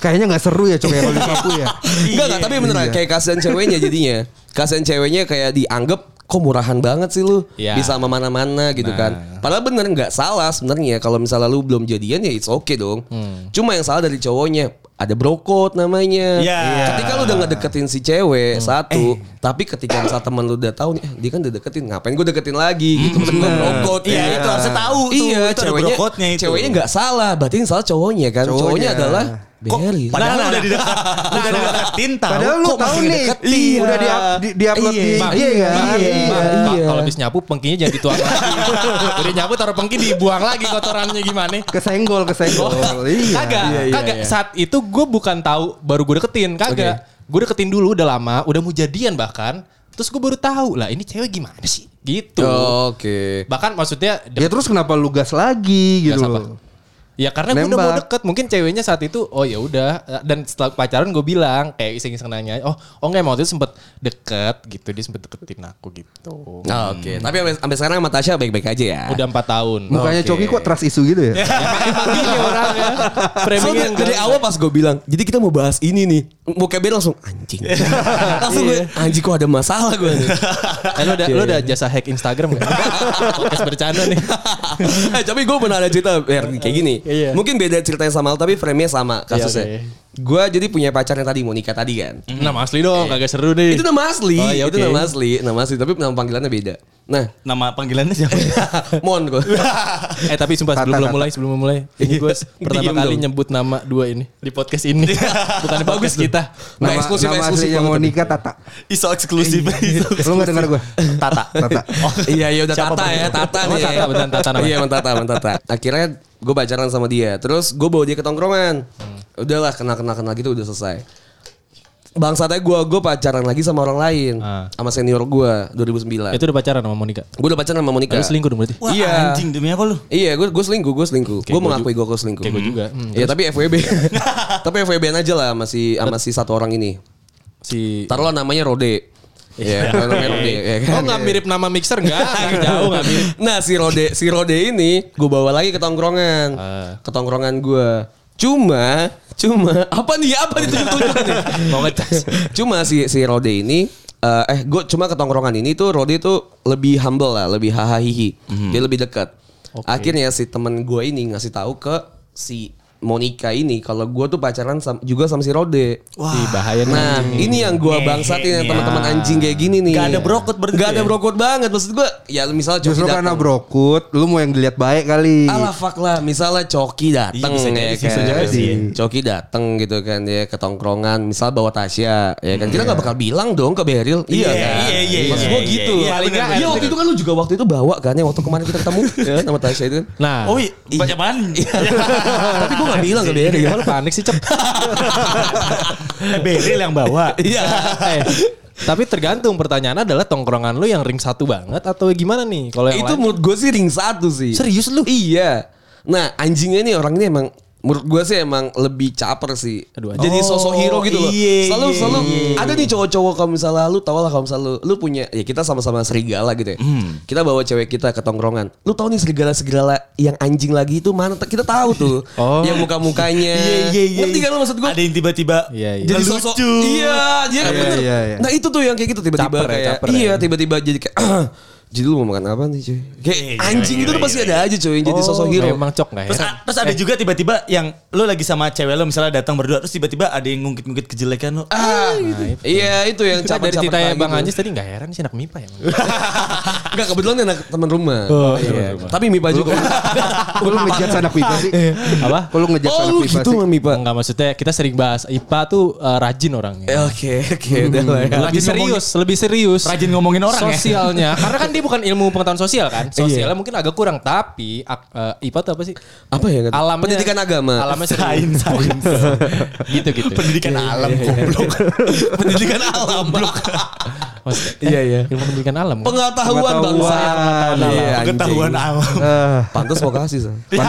Kayaknya nggak seru ya cowok yang kalau disapu ya. Enggak enggak tapi beneran Iya. kayak kasihan ceweknya jadinya. Kasihan ceweknya kayak dianggap kok murahan banget sih lu Iya. bisa sama mana-mana gitu kan. Padahal bener nggak salah sebenarnya kalau misalnya lu belum jadian ya it's okay dong. Cuma yang salah dari cowoknya ada brokot namanya. Iya. Iya. Ketika lu udah ngedeketin si cewek satu, tapi ketika misal teman lu udah tahu nih, eh, dia kan udah deketin, ngapain gue deketin lagi gitu. Maksud gua brokot. Iya, ya. itu harusnya tahu tuh. Iya, Itu ada ceweknya, brokotnya itu. ceweknya nggak salah, berarti yang salah cowoknya kan. Cowoknya, Cowoknya. adalah Kok Berry. padahal Nah, nah, udah didekat, udah dideketin tahu. Padahal lu tahu masih nih, ngedeketin. iya. udah di di, di upload Iya. di IG kan. Iya. iya. kalau habis nyapu pengkinya jangan dituang lagi. *laughs* Udah nyapu taruh pengki dibuang lagi kotorannya gimana? Kesenggol, kesenggol. Iya. Kagak, Iya, iya, kagak. iya. Saat itu gue bukan tahu baru gue deketin, kagak. Gue deketin dulu udah lama, udah mau jadian bahkan. Terus gue baru tahu lah ini cewek gimana sih? Gitu. Oke. Bahkan maksudnya Ya terus kenapa lu gas lagi gitu Gas apa? loh. Ya karena gue udah mau deket Mungkin ceweknya saat itu Oh ya udah Dan setelah pacaran gue bilang Kayak iseng-iseng nanya Oh oh enggak emang waktu itu sempet deket gitu Dia sempet deketin aku gitu Oh, Oke, tapi sampai, sampai sekarang sama Tasya baik-baik aja ya. Udah 4 tahun Mukanya Oke. Coki kok trust isu gitu ya? *laughs* Emang gini orangnya Framingnya Soalnya enggak dari awal pas gue bilang, jadi kita mau bahas ini nih. Muka Ben langsung anjing. *laughs* langsung gue anjing kok ada masalah gue nih. *laughs* Eh, lo udah, lo udah jasa hack Instagram gak? Podcast bercanda nih eh, tapi gue pernah ada cerita Ber, kayak gini. Iya. Mungkin beda ceritanya sama lo, tapi frame-nya sama kasusnya. Iya, oke. Gue jadi punya pacar yang tadi mau nikah tadi kan. Nama asli dong Kagak seru nih Itu nama asli, Oh, iya, itu oke. nama asli, nama asli. Tapi nama panggilannya beda. Nah, Nama panggilannya siapa? *laughs* Mon gue. Eh tapi sumpah sebelum Tata, lo tata. mulai Sebelum lo mulai Ini gue *laughs* pertama kali dong. nyebut nama dua ini Di podcast ini *laughs* Bukan di podcast kita Nah, Nama, eksklusif, nama eksklusif aslinya banget. Monica Tata. Iso eksklusif. Lu gak denger gue? Tata. Tata. Iya iya udah Siapa Tata ya Tata Oh, nih. Tata, beneran Tata namanya. Iya emang Tata emang Tata. Akhirnya gue pacaran sama dia. Terus gue bawa dia ke tongkrongan. Udahlah kenal kenal kenal gitu udah selesai. Bangsatnya gue gue pacaran lagi sama orang lain. Ah. Sama senior gue 2009. Itu udah pacaran sama Monica Gue udah pacaran sama Monica. Lu selingkuh dong berarti Wah, Iya. anjing demi apa lu? Iya, gue gue selingkuh, gue selingkuh. Gue gua mengakui gue selingkuh. Kayak gue juga. Hmm, Iya, tapi FWB. *laughs* tapi FWB aja lah masih sama si satu orang ini. Si Taruhlah namanya Rode. Iya, namanya Rode. ya *laughs* kan? Oh nggak mirip nama mixer enggak? Jauh nggak mirip. Nah si Rode si Rode ini gue bawa lagi ke tongkrongan, Ah. ke tongkrongan gue. Cuma, cuma apa nih apa nih tunjuk nih? *laughs* Mau ngecas. Cuma si si Rode ini eh eh gue cuma ke tongkrongan ini tuh Rode tuh lebih humble lah, lebih hahaha Dia lebih dekat. Oke. Akhirnya si temen gue ini ngasih tahu ke si Monica ini kalau gue tuh pacaran sam- juga sama si Rode. Ih, bahaya nih Nah, anjing ini yang gue bangsatin ya teman-teman anjing kayak gini nih. Gak ada brokot berarti Gak ada ya? brokot banget. Maksud gue, ya misalnya Coki Justru karena datang. brokut, lu mau yang dilihat baik kali. Alah fuck lah, misalnya Coki dateng Iya, bisa ya jadi, kan. bisa jadi sih. Coki dateng gitu kan ya ke tongkrongan, misal bawa Tasya, ya kan. Kita nggak bakal bilang dong ke Beril. Iya, kan? iya, iya, Maksud iya, gua iya, gitu. iya, Paling bener, nggak, Iya bener. waktu itu kan lu juga waktu itu bawa kan ya waktu kemarin kita ketemu ya sama Tasya itu kan. Nah, Oh iya, banyak apaan? *laughs* Tapi gua gak bilang ke Beril. Gimana panik sih cep? Beril yang bawa. Iya. eh, tapi tergantung pertanyaan adalah tongkrongan lu yang ring satu banget atau gimana nih? Kalau yang Itu lain- menurut gue sih ring satu sih. Serius lu? Iya. Nah anjingnya ini orang ini emang menurut gue sih emang lebih caper sih. Aduh, Jadi Oh, sosok hero gitu loh. iya, selalu iya, selalu iya. ada nih cowok-cowok kalau misalnya lu tau lah kalau misalnya lu, lu punya ya kita sama-sama serigala gitu ya. Hmm. Kita bawa cewek kita ke tongkrongan. Lu tahu nih serigala-serigala yang anjing lagi itu mana? Kita tahu tuh. *laughs* Oh. Yang muka-mukanya. *laughs* Iya, iya, iya. Ngerti kan lu maksud gue? Ada yang tiba-tiba Iya, iya. jadi lucu. sosok iya dia kan Iya, bener iya, iya. nah itu tuh yang kayak gitu tiba-tiba Caper ya, kayak caper iya ya. tiba-tiba jadi kayak *clears throat* jadi lu mau makan apa nih cuy kayak Iya, iya, anjing iya, itu tuh iya, pasti iya. ada aja cuy yang jadi Oh, sosok hero Memang cok Terus, ya? terus ada juga tiba-tiba yang lu lagi sama cewek lu misalnya datang berdua terus tiba-tiba ada yang ngungkit-ngungkit kejelekan lu. ah iya itu yang Nah, dari kayak Bang gitu. Anjis tadi nggak heran sih anak MIPA ya. Enggak *laughs* kebetulan dia anak teman rumah Oh, Iya. tapi Mipa juga lu *laughs* ngejudge anak pipa sih? Apa? Lu ngejudge oh anak lu pipa gitu sih? sama Mipa Enggak maksudnya kita sering bahas IPA tuh eh, rajin orangnya. Eh, oke oke udah lah ya lebih serius, lebih serius. Rajin ngomongin orang ya? Sosialnya, karena kan dia *laughs* bukan ilmu pengetahuan sosial kan. Sosialnya mungkin agak kurang, tapi ak- eh, IPA tuh apa sih? apa ya kan Alamnya, pendidikan agama Alamnya Sains, sains. gitu gitu. Pendidikan *laughs* alam goblok. pendidikan alam *laughs* Maksudnya, Iya, iya. Ilmu pendidikan alam. kan? Pengetahuan bangsa. Iya, Pengetahuan alam. Eh, Pantas mau kasih, San. *laughs*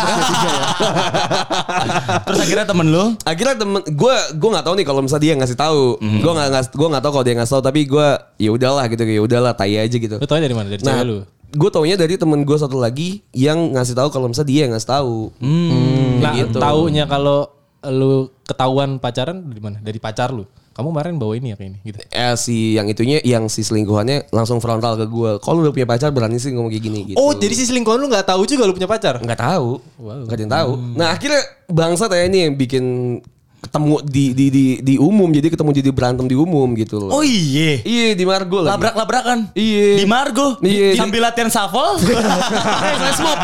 Terus akhirnya temen lu Akhirnya temen gue gue nggak tahu nih kalau misalnya dia ngasih tahu, Mhm. gue nggak ngas gue nggak tahu kalau dia ngasih tahu, tapi gue ya udahlah gitu ya udahlah tai aja gitu. Lu tau dari mana? Dari Nah, cewek lu? gue taunya dari temen gue satu lagi yang ngasih tahu kalau misalnya dia yang ngasih tahu. Nah, gitu. taunya kalau lu ketahuan pacaran dari mana? Dari pacar lu. Kamu kemarin bawa ini ya kayak ini gitu. Eh si yang itunya yang si selingkuhannya langsung frontal ke gue. Kalau lu udah punya pacar berani sih ngomong kayak gini gitu. Oh, jadi si selingkuhan lu nggak tahu juga lu punya pacar? nggak tahu, nggak ada yang tahu. Nah akhirnya bangsa kayak ini yang bikin ketemu di di di di umum jadi ketemu jadi berantem di umum gitu loh. Oh iya Iya di Margo lagi. Labrak-labrakan Iya. Di Margo Iya. Sambil latihan shuffle *laughs* flash mob.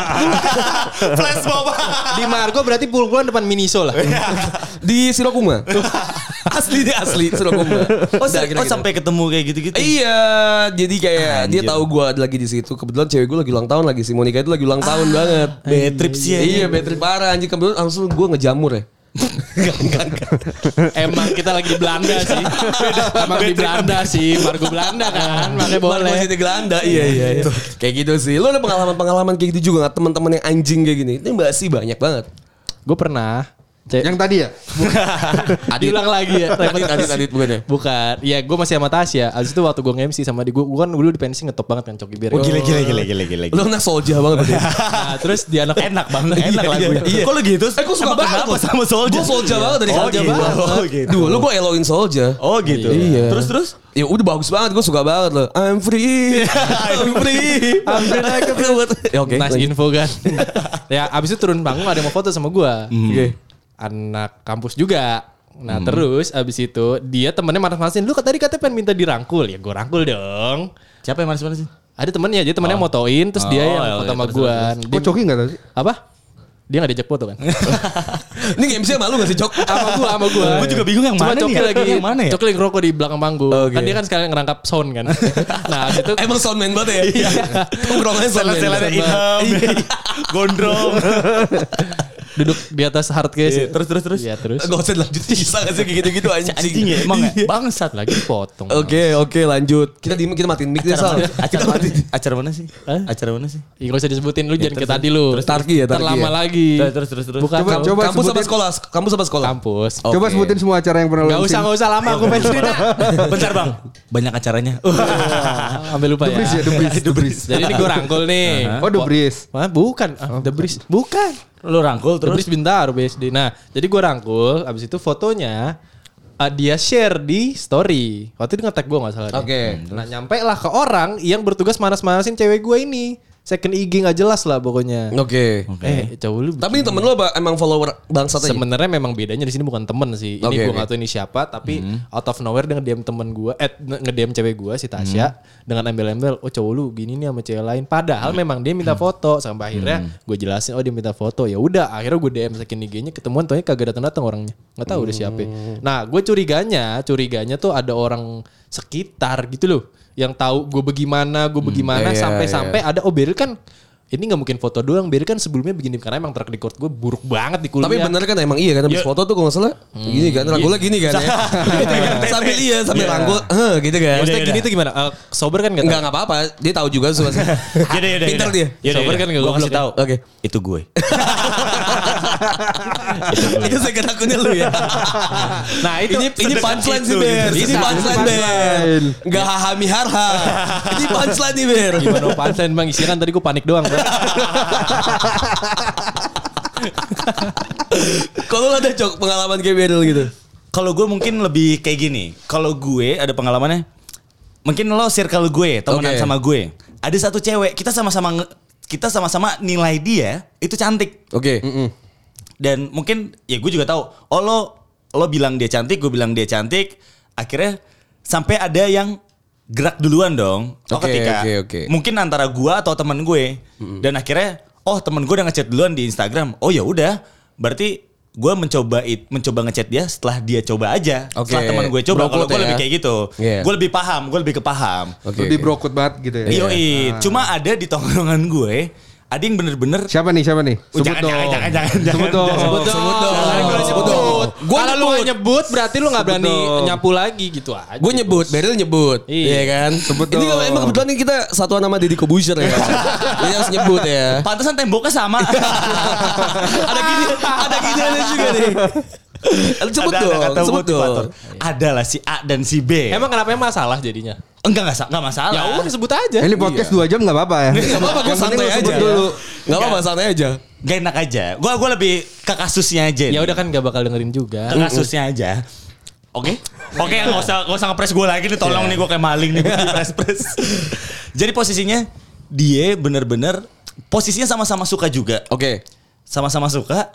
*laughs* Flash mob Di Margo berarti pul-pulan depan Miniso lah. di Sirokuma. *laughs* asli deh asli Sirokuma. Oh, kira-kira. oh sampai ketemu kayak gitu-gitu Iya, jadi kayak dia tahu gua lagi di situ. Kebetulan cewek gua lagi ulang tahun lagi si Monica itu lagi ulang tahun banget. Bad trip sih ya Iya, bad trip parah anjing kebetulan langsung gua ngejamur ya. *laughs* Emang kita lagi di Belanda sih. Emang di Belanda sih, Margo Belanda kan. Makanya boleh. Masih di Gelanda, iya iya. iya. kayak gitu sih. Lu ada pengalaman-pengalaman kayak gitu juga gak teman-teman yang anjing kayak gini? Ini mbak sih banyak banget. Gue pernah. Cek, yang tadi ya? *laughs* diulang lagi ya. Adit, Adit, Adit bukan ya? Bukan. Ya gue masih sama Tasya. Abis itu waktu gue nge-MC sama di gue. Gue kan dulu di pensi ngetop banget kan Coki Beer. Oh gila gila gila gila gila Lu anak soldier banget. *laughs* Nah, terus di anak Enak banget Enak Iya, lagunya iya. Kok lu gitu Eh gue suka Emang banget kenapa loh. sama Soulja Gue soldier banget dari Oh Soldier gitu banget. Oh gitu Dulu gue eloin soldier. Oh gitu Iya. Terus terus Ya udah bagus banget, gue suka banget loh. I'm free, I'm free, *laughs* I'm free like a. Ya oke. nice info kan. ya abis itu turun panggung ada yang mau foto sama gue. Oke. Anak kampus juga. Nah terus abis itu dia temennya manas-manasin. Lu tadi katanya pengen minta dirangkul. Ya gue rangkul dong. Siapa yang manis-manis Ada temennya jadi temennya motoin terus dia Oh, yang iya, foto iya, sama terus, gue. Kok Coki gak tau sih? Apa? Dia gak diajak foto kan? *laughs* Ini MC malu gak sih Cok? *laughs* sama gua sama gua. Gua juga bingung yang Cuma mana nih Coki ya? lagi Yang mana ya? Coki lagi ngerokok di belakang panggung. Oke. Kan dia kan sekalian ngerangkap sound kan. *laughs* nah, itu Emang soundman banget ya? Iya. Tongkrongannya soundman. Selan-selannya hitam Gondrong duduk di atas hard case. Iya, terus, terus, terus. Iya, terus. Gak usah lanjut *laughs* bisa gak sih kayak gitu-gitu anjing. Anjing ya emang ya Bangsat Lagi potong. Oke oke lanjut. Kita di kita matiin mic deh Sal. Acara mana? Acara mana sih? Hah? Acara mana sih? Ih, gak usah disebutin lu jangan kayak tadi lu. Tarki ya, Tarki Terlama ya. lagi. Terus, terus, terus, terus. Bukan Coba- coba Kampus sebutin. sekolah? Kampus apa sekolah? kampus. Coba Oke. sebutin semua acara yang pernah lu Gak usah, MC. gak usah lama aku pengen cerita. *laughs* Bentar bang Banyak acaranya *laughs* Ambil lupa ya, ya. The Breeze, The Breeze. Jadi ini gue rangkul nih. Oh. Wah, bukan. Ah, The Breeze. Bukan. Lu rangkul terus Breeze Bintaro BSD. Nah, jadi gue rangkul. Abis itu fotonya uh, dia share di story. Waktu itu nge-tag gue gak salah. Oke. Nah, nyampe lah ke orang yang bertugas manas-manasin cewek gue ini. Second IG gak jelas lah pokoknya. Oke. Eh, cowok lu. Tapi temen lu apa emang follower bangsat aja? Sebenarnya memang bedanya di sini bukan temen sih. Ini Oke, gue nggak tahu ini siapa, tapi out of nowhere dia nge-DM temen gue, eh nge-DM cewek gue si Tasya dengan embel-embel, oh cowok lu gini nih sama cewek lain. Padahal memang dia minta foto sampai akhirnya gue jelasin, oh dia minta foto. Ya udah, akhirnya gue DM second IG-nya ketemuan, tuh kagak datang datang orangnya, nggak tahu udah siapa. Nah, gue curiganya, curiganya tuh ada orang sekitar gitu loh, yang tahu gue bagaimana, gue bagaimana, Iya, sampai-sampai ada oh Beryl kan ini nggak mungkin foto doang. Beryl kan sebelumnya begini karena emang track record gue buruk banget di kuliah. Tapi bener kan emang iya kan habis foto tuh kalau nggak salah gini kan rangkulnya gini kan ya. *laughs* *laughs* sambil iya sambil rangkul eh gitu kan. Maksudnya gini tuh gimana? Eh, sober kan gak Enggak enggak apa-apa. Dia tahu juga Yaudah *laughs* yaudah Pintar dia. Sober kan nggak Gue kasih tahu Oke. Itu gue Itu second akunnya lu ya. Nah itu ini ini punchline sih Ber. Ini punchline Ber. Enggak hahami harha. Ini punchline nih Ber. gimana punchline bang isinya kan tadi gue panik doang. Kalau ada cok pengalaman kayak Beryl gitu. Kalau gue mungkin lebih kayak gini. Kalau gue ada pengalamannya, mungkin lo circle gue, temenan Oke. sama gue. Ada satu cewek, kita sama-sama kita sama-sama nilai dia itu cantik. Oke. Dan mungkin ya gue juga tahu. Oh lo lo bilang dia cantik, gue bilang dia cantik. Akhirnya sampai ada yang gerak duluan dong. Oh Oke, ketika oke, oke. mungkin antara gue atau teman gue. Dan akhirnya oh teman gue udah ngechat duluan di Instagram. Oh ya udah, berarti gue mencoba it, mencoba ngechat dia setelah dia coba aja. Oke. Setelah teman gue coba. Kalau gue ya. lebih kayak gitu. Iya. Gue lebih paham, gue lebih kepaham. Oke. Lu di brokut banget gitu ya. Iya, cuma ada di tongkrongan gue, ada yang bener-bener Siapa nih? Siapa nih? Oh, jangan, jangan, jangan, jangan, Sebut jangan, dong. jangan. Sebut dong. Sebut sebut. dong. Gua Kalau lu nyebut. berarti lu gak berani Betul. nyapu lagi gitu aja. Gue nyebut, Beryl nyebut. Iya. Iya kan? Sebut Ini dong. emang kebetulan nih kita satuan nama Deddy Kobusier ya. *laughs* Jadi harus nyebut ya. Pantesan temboknya sama. *laughs* ada gini, ada gini ada juga nih. Sebut Ada- ada dong, kata sebut motivator. dong. Ada lah si A dan si B. Emang kenapa masalah jadinya? enggak enggak, enggak masalah. Ya udah sebut aja. Ini podcast dua jam nggak apa-apa ya. Gak apa-apa, gue penting santai aja. dulu. Gak apa-apa, santai aja. Gak enak aja. Gua gua lebih ke kasusnya aja. Ya udah kan gak bakal dengerin juga. Ke kasusnya aja. Oke. Oke, nggak usah nggak usah ngepres gue lagi nih. Tolong nih gue kayak maling nih gue press press. Jadi posisinya dia bener-bener posisinya sama-sama suka juga. Oke. Sama-sama suka.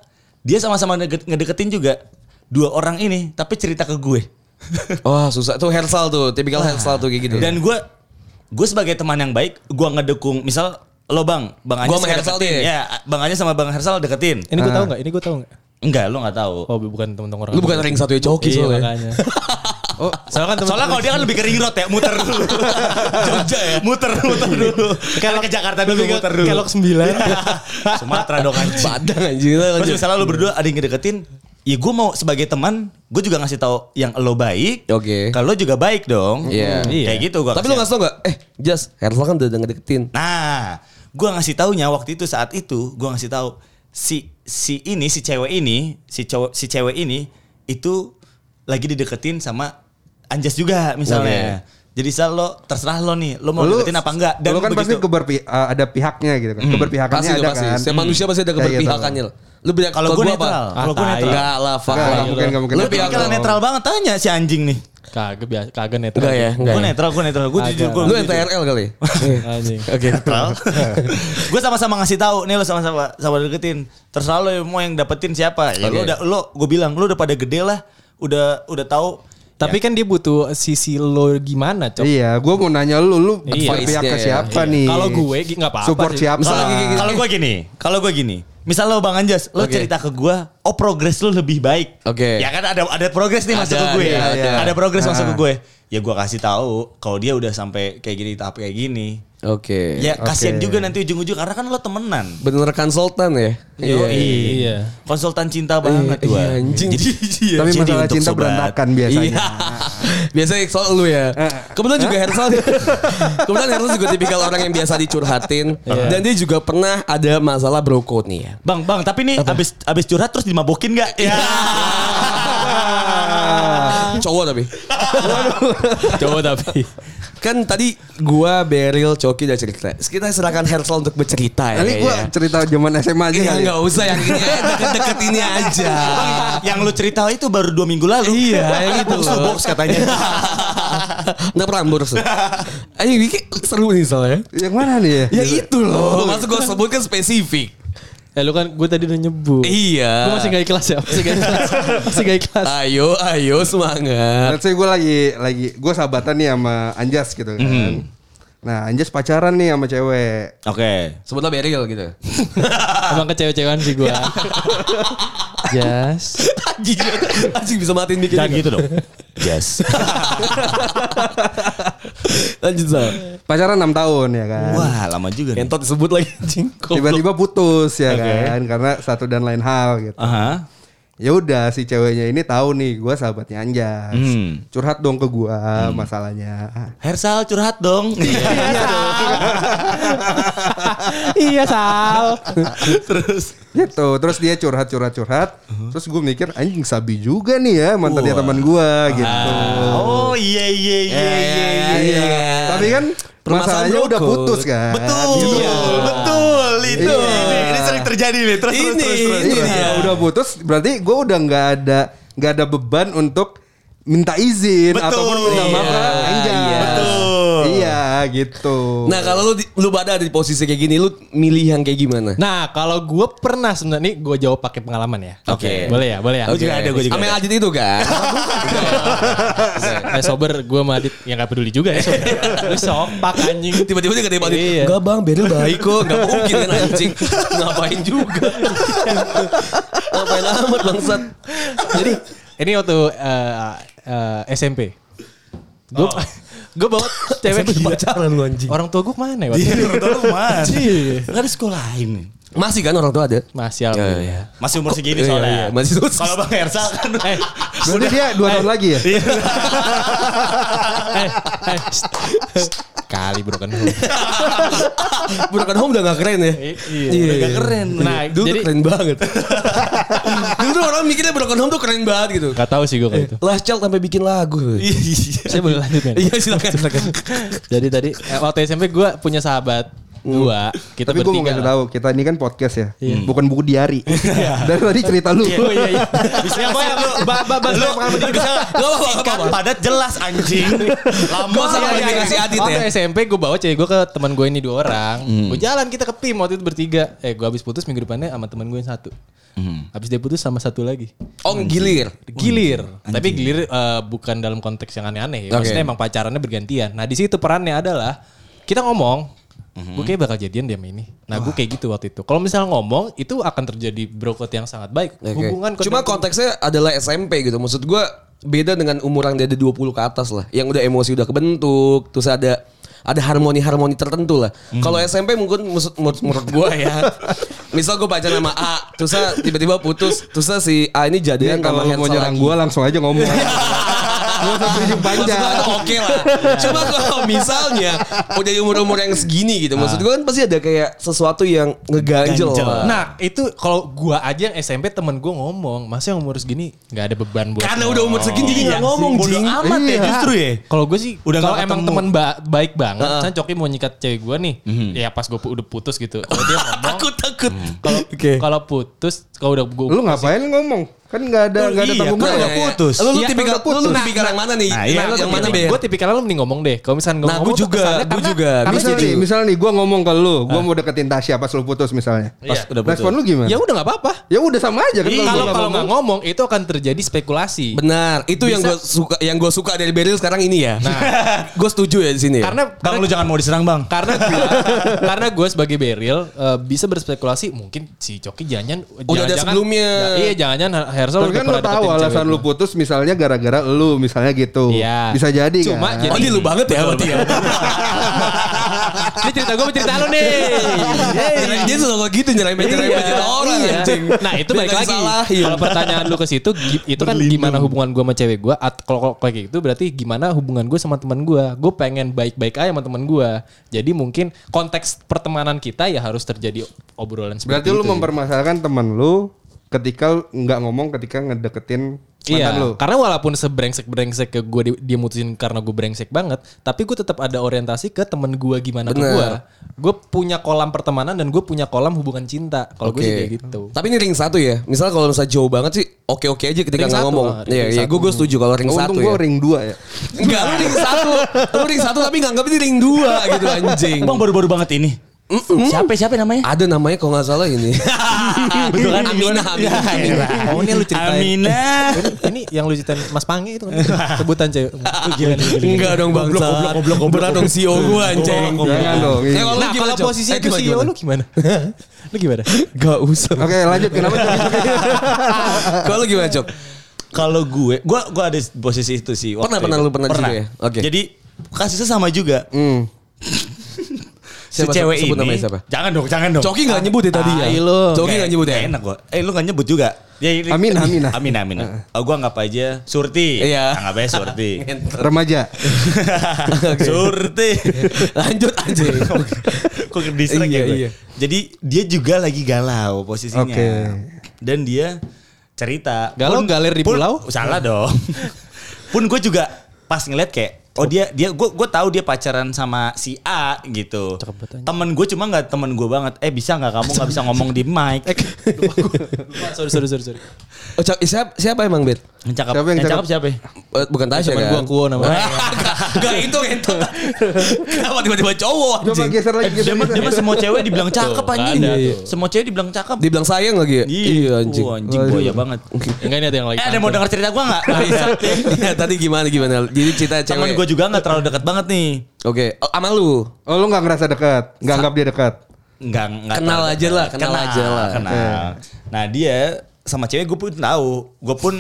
Dia sama-sama ngede- ngedeketin juga. Dua orang ini tapi cerita ke gue. *laughs* Wah susah tuh Hersal tuh, tipikal Hersal tuh kayak gitu. Dan gue gue sebagai teman yang baik, gue ngedukung. Misal lo bang, bang Gua Anjas sama Hersal ngedeketin. deh. Ya, bang Anjas sama bang Hersal deketin. Ini gue tahu nggak? Ini gue tahu nggak? Enggak, lo nggak tahu. Oh bukan temen orang. Lu bukan ring satu ya coki Iya soalnya. makanya. *laughs* Oh, soalnya kan temen Soalnya kalau dia kan lebih ke ring road ya, muter dulu. *laughs* Jogja ya. Muter, muter dulu. Kalau ke Jakarta dulu, lebih ke muter dulu. kelok sembilan. *laughs* Sumatera dong anjing. Padang anjing. Terus misalnya lo berdua ada yang ngedeketin, ya gue mau sebagai teman, gue juga ngasih tahu yang lo baik. Oke. Kalau lo juga baik dong. Iya. Kayak gitu gue. Tapi lu ngasih tau gak? Eh, Jas, Hersal kan udah ngedeketin. Nah, gue ngasih taunya waktu itu saat itu gue ngasih tahu si si ini si cewek ini si cowok si cewek ini itu lagi dideketin sama Anjas juga misalnya. Jadi sal lo terserah lo nih, lo mau Lu- deketin apa enggak? lu kan pasti begitu- keberpi- uh, ada pihaknya gitu kan. Keberpihakannya Pasti ada pasti. kan. Setiap manusia pasti ada Kayak gitu. keberpihakannya. Lu bilang Kalau gue gua netral, apa? kalau gue Ah, netral. Enggak lah, fuck lah. enggak mungkin, enggak mungkin. Lu netral. pikiran netral banget tanya si anjing nih. Kagak biasa, kagak netral. Enggak ya, enggak Gue ya. netral, gue netral. Gue jujur gue. Lu NTRL kali? *laughs* Anjing. Oke. netral. *laughs* gue sama-sama ngasih tahu nih lo sama-sama sama deketin. Terserah lo mau yang dapetin siapa. Ya lo udah lo gue bilang lo udah pada gede lah. Udah udah tahu Tapi kan dia butuh sisi lo gimana, Cok? Iya, gue mau nanya lu, lu Iya. berpihak ke Iya. siapa nih? Kalau gue nggak apa-apa Support sih. siapa? Kalau gue gini, kalau gue gini, misal lo Bang Anjas, lo Oke. cerita ke gue, oh progres lo lebih baik. Oke. Ya kan ada ada progres nih masuk ke gue. iya, ada. Ada progres masuk ke Ah. gue. Ya gue kasih tahu kalau dia udah sampai kayak gini tahap kayak gini. Oke. Ya kasihan Oke. juga nanti ujung-ujung karena kan lo temenan. Bener konsultan ya? Yoi. Iya. Konsultan cinta banget Iya, gue. anjing. Jadi, *laughs* Tapi jadi masalah untuk cinta sobat- berantakan biasanya. Iya. *laughs* Biasanya soal lu ya. Kebetulan juga Hersal. *laughs* Kebetulan Hersal juga tipikal orang yang biasa dicurhatin. Dan dia juga pernah ada masalah bro code nih ya. Bang, bang, tapi nih abis abis curhat terus dimabokin nggak? Ya. Cowok tapi. Coba tapi. Kan tadi gua Beryl Coki udah cerita. Kita serahkan Hersal untuk bercerita ya. Nanti gue kayaknya. cerita zaman SMA aja Iya kali. ya. nggak usah yang ini aja, deket-deket ini aja. yang lu cerita itu baru dua minggu lalu. Iya, yang itu Box box katanya. Nggak Prambors. Ini Wiki seru nih soalnya. Yang mana nih ya? Ya itu loh. Maksud gue sebut kan spesifik. Ya lu kan gue tadi udah nyebut. Iya. Gue masih gak ikhlas ya. Masih gak ikhlas. *laughs* masih gak ikhlas. Ayo, ayo semangat. Let's say gue lagi lagi gue sahabatan nih sama Anjas gitu kan. Mhm. Nah Anjas pacaran nih sama cewek. Oke. Sebutlah Beryl gitu. *laughs* Emang kecewa-cewaan sih gue. Yes. *laughs* anjing, anjing bisa matiin bikin. Jangan gitu dong. Yes. *laughs* Lanjut Sal. Pacaran 6 tahun ya kan. Wah, lama juga nih. Entot disebut lagi anjing. Tiba-tiba putus ya Oke. kan karena satu dan lain hal gitu. Aha. Ya udah si ceweknya ini tahu nih gue sahabatnya Anjas. Hmm. Curhat dong ke gua masalahnya. Hersal curhat *laughs* dong. iya Sal. Terus Gitu. Terus dia curhat curhat curhat. Terus gue mikir anjing sabi juga nih ya mantan dia teman gua gitu. Oh iya iya iya iya iya. iya. Tapi kan Permasalahan masalahnya udah putus kan. Betul. Gitu. Betul itu. Terjadi nih. Terus terus Ini, terus terus. ini terus. dia. udah putus berarti gue udah nggak ada nggak ada beban untuk minta izin Betul. ataupun minta maaf Iya, Anjas. iya. Gitu. Nah kalau lu lu pada ada di posisi kayak gini, lu milih yang kayak gimana? Nah kalau gue pernah sebenarnya nih gue jawab pakai pengalaman ya. Oke. Boleh ya, boleh ya. Aku juga ada, gue juga. Ame ada. Adit itu kan? *laughs* Eh sober gue sama Adit yang gak peduli juga ya sober. *laughs* Lu sopak anjing. Tiba-tiba dia kata Adit, Iya. enggak bang, Beryl baik kok. Enggak mungkin kan anjing. *laughs* Ngapain juga. Ngapain amat bangsat. Jadi ini waktu eh, eh, SMP. Gue gue bawa cewek Sampai pacaran lu anjing. Orang tua gue ke mana ya? Iya, orang tua lu mas. Iya. Kan ada sekolahin nih. Masih kan orang tua ada? Masih alhamdulillah. Masih umur segini Iya, soalnya. iya, masih terus. Kalau Bang Hersal kan *laughs* Eh, Berarti dia dua tahun lagi ya? *laughs* eh, eh, st- st- kali broken *laughs* home. Broken Home udah gak keren ya? Iya, Iya, udah keren. Nah, Dulu jadi tuh keren banget. *laughs* Dulu tuh orang mikirnya Broken Home tuh keren banget gitu. Gak tahu sih gue kalau itu. Last Child sampai bikin lagu. Saya boleh lanjut kan? Iya silakan silakan. Jadi tadi eh, waktu SMP gue punya sahabat dua. Kita Tapi gue mau ngasih tahu kita ini kan podcast ya, bukan buku diari. *laughs* Dari tadi cerita lu. Oh iya iya. Bisa apa ya lu? Ba- ba- ba- lu bisa gak singkat, padat, jelas anjing. *laughs* Lama sama lagi dia. kasih adit Waktu ya. SMP gue bawa cewek gue ke teman gue ini dua orang. Gue jalan kita ke PIM waktu itu bertiga. Eh gue habis putus minggu depannya sama teman gue yang satu. Habis dia putus sama satu lagi. Oh gilir. Gilir. Tapi gilir eh, bukan dalam konteks yang aneh-aneh ya. Maksudnya Oke. emang pacarannya bergantian. Nah di situ perannya adalah kita ngomong. Gue kayak bakal jadian dia sama ini. Nah gue kayak gitu waktu itu. Kalau misalnya ngomong itu akan terjadi brokot yang sangat baik. Oke. Hubungan Cuma konteksnya adalah SMP gitu. Maksud gue beda dengan umuran dia ada 20 ke atas lah. Yang udah emosi udah kebentuk. Terus ada ada harmoni-harmoni tertentu lah. Kalau SMP mungkin maksud- menurut, menurut gue ya. *laughs* misal gue pacaran sama A. Terus tiba-tiba putus. Terus si A ini Dia jadian kalau sama lu mau nyerang gue langsung aja ngomong. *laughs* Gak usah gue panjang. oke lah. Cuma kalau misalnya udah di umur-umur yang segini gitu. Maksud gue kan pasti ada kayak sesuatu yang ngeganjel Ganjel. lah. Nah itu kalau gua aja yang SMP temen gue ngomong, masa yang umur segini nggak ada beban buat Karena udah umur segini jadi Iya nggak ngomong sih, bodo jing. amat ya Iya. justru ya. Kalau gue sih Udah kalau emang teman ba- baik banget, Heeh. kan Coki mau nyikat cewek gue nih, ya pas gue udah putus gitu. Kalau dia *laughs* ngomong, Takut takut. kalau putus, kalau udah gue Lu ngapain ngomong? Kan gak ada Oh, gak ada iya, tanggung jawab. udah putus. Lu, lu Iya, tipikal, putus. lu tipikal yang mana nih? Nah, iya, Nah, lu yang mana tipikal- Ber? Gue tipikalnya lu mending ngomong deh. Kalau misalnya nggak Nah, ngomong gue tuh juga, gue juga. karena Misal jadi- nih, misal nih gue ngomong ke lu, gue mau deketin Tasya pas lu putus misalnya. Iya. Udah putus. Respon lu gimana? Ya udah nggak apa-apa. Ya udah sama aja kan Kalau nggak kalau ngomong. nggak ngomong itu akan terjadi spekulasi. Benar, itu yang gue suka yang gue suka dari Beril sekarang ini ya. Nah, *laughs* gue setuju ya di sini. ya. Karena Bang lu jangan mau diserang bang. karena gua, *laughs* karena gue sebagai Beril eh, bisa berspekulasi mungkin si Coki jangan Udah ada sebelumnya. iya jangan Hersal Tapi kan lu tahu alasan lu putus misalnya gara-gara lu misalnya gitu. Iya. Bisa jadi Cuma kan. jadi- oh, ini lu banget ya berarti ya. Ini cerita gue cerita lu nih. Nyerahin- Dia suka gitu nyerahin nyerahin Iya, cerita orang iya. anjing. Nah itu balik lagi. disalahin. Kalau pertanyaan lu ke situ, itu kan gimana hubungan gue sama cewek gue? Kalau kayak gitu berarti gimana hubungan gue sama teman gue? Gue pengen baik-baik aja sama teman gue. Jadi mungkin konteks pertemanan kita ya harus terjadi obrolan seperti Berarti lu mempermasalahkan teman lu ketika nggak ngomong ketika ngedeketin mantan Iya, lu. karena walaupun sebrengsek-brengsek ke gue di- dia mutusin karena gue brengsek banget, tapi gue tetap ada orientasi ke temen gue gimana ke gue. Gue punya kolam pertemanan dan gue punya kolam hubungan cinta. Kalau gue Oke. sih kayak gitu. Tapi ini ring satu ya. Misal kalau misalnya jauh banget sih, oke-oke aja ketika Ring nggak satu, ngomong. ah, Iya, iya, gue gue setuju kalau ring satu Untung ya. gue ring 2 ya. Enggak, lu ring satu. Lu ring satu tapi nganggap ini ring dua gitu anjing. Bang baru-baru banget ini. Siapa siapa namanya? Ada namanya kalau nggak salah ini. *laughs* Betul kan? Aminah, Aminah. Aminah. Oh ini yang lu ceritain. Aminah. ini, ini yang lu ceritain Mas Pange itu kan sebutan cewek. Gila, gila, gila. Enggak dong bangsa. Goblok, goblok, goblok, goblok. Berat dong CEO gue anjing. Jangan dong. Iya. Nah kalau posisinya Eh, ke gimana, CEO gimana? lu gimana? *laughs* lu gimana? Gak usah. Oke lanjut kenapa *laughs* Kalau lu gimana, Cok? Kalau gue, gue gue ada posisi itu sih. Pernah, pernah, itu. lu pernah juga ya? Oke. Jadi kasusnya sama juga. Hmm. Si Siapa, cewek sebut ini. namanya siapa? Jangan dong, jangan dong. Coki gak nyebut ya tadi ya? Tai lu. Coki gak nyebut ya? Enak gue. Eh lu gak nyebut juga. Ya, ini- Amin, amin. Amin, amin. Oh, gue anggap aja Surti. Iya. Anggap aja Surti. *laughs* Remaja. *laughs* Surti. Lanjut anjing. *laughs* Kok ke distract Iya, ya gue? iya. Jadi dia juga lagi galau posisinya. Oke. Dan dia cerita. Galau Pun- galer di pun- pulau? Salah dong. Pun gue juga pas ngeliat kayak Oh dia dia gue gue tahu dia pacaran sama si A gitu. Temen gue cuma nggak temen gue banget. Eh bisa nggak kamu nggak bisa ngomong di mic? Eh, lupa gue. Lupa, sorry, sorry, sorry, sorry. Oh, siapa, siapa emang, Bet? Yang cakep. Siapa yang yang cakep? cakep siapa? Eh, Bukan Tasya Temen kan? gua Kuo namanya. Gak, itu, itu. Kenapa tiba-tiba cowok Coba anjing? geser lagi. Eh, dia, geser dia mah semua cewek dibilang cakep anjing. ada tuh. Semua cewek dibilang cakep. Dibilang sayang lagi ya? Iya anjing. Wah, anjing buaya banget. Enggak ini ada yang lagi. Eh ada mau denger cerita gue nggak? *laughs* Iya, tadi gimana gimana? Jadi cerita cewek. Gue juga nggak terlalu dekat banget nih. Oke, oh, sama lu. Oh lu nggak ngerasa dekat, nggak anggap dia dekat. Nggak nggak Kenal terlalu aja lah, dekat. kenal aja lah. Kenal. Nah dia sama cewek gue pun tahu, gue pun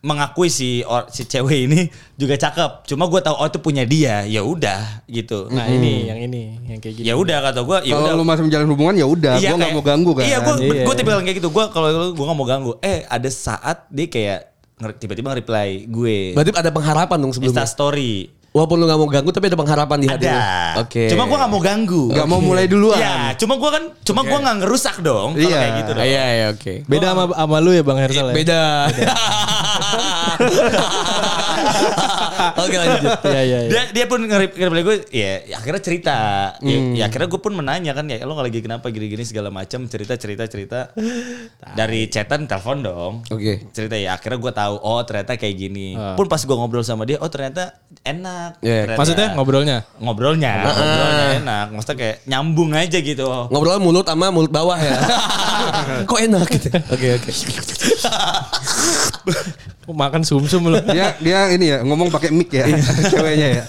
mengakui si or- si cewek ini juga cakep. Cuma gue tahu oh itu punya dia, ya udah gitu. Nah ini yang ini yang kayak gini. ya udah kata gue, ya Kalau lu masih menjalin hubungan ya udah, gua nggak kayak- mau ganggu kan. Iya, gue Iya. gue tipe orang kayak gitu. Gue kalau gue nggak mau ganggu. Eh ada saat dia kayak nge- tiba-tiba nge-reply gue. Berarti ada pengharapan dong sebelumnya. Insta story. Walaupun lu gak mau ganggu tapi ada pengharapan di hati. Ada. Oke. Cuma gue gak mau ganggu. Nggak mau mulai duluan. Iya, cuma gue kan, cuma gue gak ngerusak dong. Kalau Iya. kayak gitu dong. Iya, iya, oke. Beda sama sama lu ya Bang Hersal ya. Beda. *laughs* Oke lanjut. *laughs* Iya iya iya. Dia dia pun nge- nge-reply gue, ya, ya akhirnya cerita. Ya, ya akhirnya gue pun menanya kan, ya lo lagi kenapa gini-gini segala macam cerita cerita cerita. Dari chatan telepon dong. Oke. Cerita ya akhirnya gue tahu oh ternyata kayak gini. Pun pas gue ngobrol sama dia, oh ternyata enak. Iya. Ternyata Maksudnya ngobrolnya? ngobrolnya, ngobrolnya enak. Maksudnya kayak nyambung aja gitu. Ngobrol mulut sama mulut bawah ya. *laughs* Kok enak gitu. Oke, oke. *laughs* Makan sumsum lu. Dia dia ini ya ngomong pakai mic ya *laughs* ceweknya ya.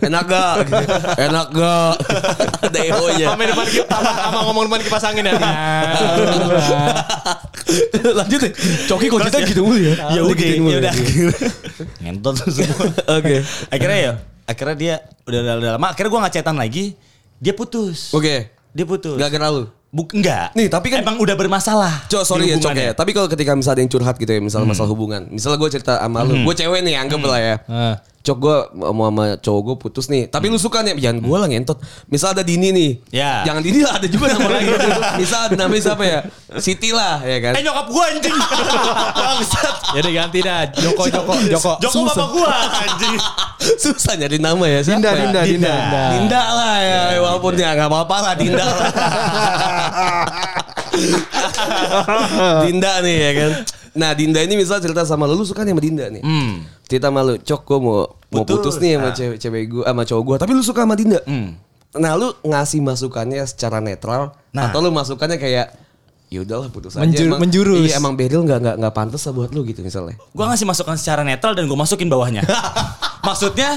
Enak gak? *laughs* Enak gak? *laughs* Ada eho-nya. Sama depan kita sama, ngomong depan kipas angin ya. Lanjut deh. Coki kok cerita gitu mulu ya? ya udah, Digituin mulu ya udah. Ngentot semua. Oke. akhirnya ya, akhirnya dia udah, udah, udah lama. Akhirnya gue ngecetan lagi, dia putus. Oke. Dia putus. Gak kira lu? Buk, enggak. Nih, tapi kan- emang udah bermasalah. Cok sorry ya Cok ya Tapi kalau ketika misalnya ada yang curhat gitu ya Misalnya masalah hubungan Misalnya gue cerita sama lu Gue cewek nih anggap lah ya Ah. Cok gue mau sama cowok gue putus nih Tapi lu suka nih Jangan gue lah ngentot Misal ada Dini nih Ya. Jangan Dini lah ada juga nama *laughs* lain Misal ada namanya siapa ya Siti lah ya kan Eh nyokap gue anjing. *laughs* Bangsat. Ya udah ganti dah. Joko Joko Joko. Joko bapak gue anjing. Susah nyari nama ya siapa Dinda, ya? Dinda, Dinda. Dinda lah ya Walaupun ya gak apa-apa lah Dinda lah *laughs* Dinda nih ya kan Nah Dinda ini misal cerita sama lu Lu suka nih sama Dinda nih Hmm. Cerita sama lu Cok gue mau, mau Putus. putus nih sama Ah. cewek, cewek gue Sama cowok gue Tapi lu suka sama Dinda Hmm. Nah lu ngasih masukannya secara netral Nah. Atau lu masukannya kayak ya udahlah putus aja Menjur- emang, menjurus. Iya emang Beril gak, gak, gak pantas lah buat lu gitu misalnya Gue ngasih masukan secara netral dan gue masukin bawahnya. *laughs* maksudnya,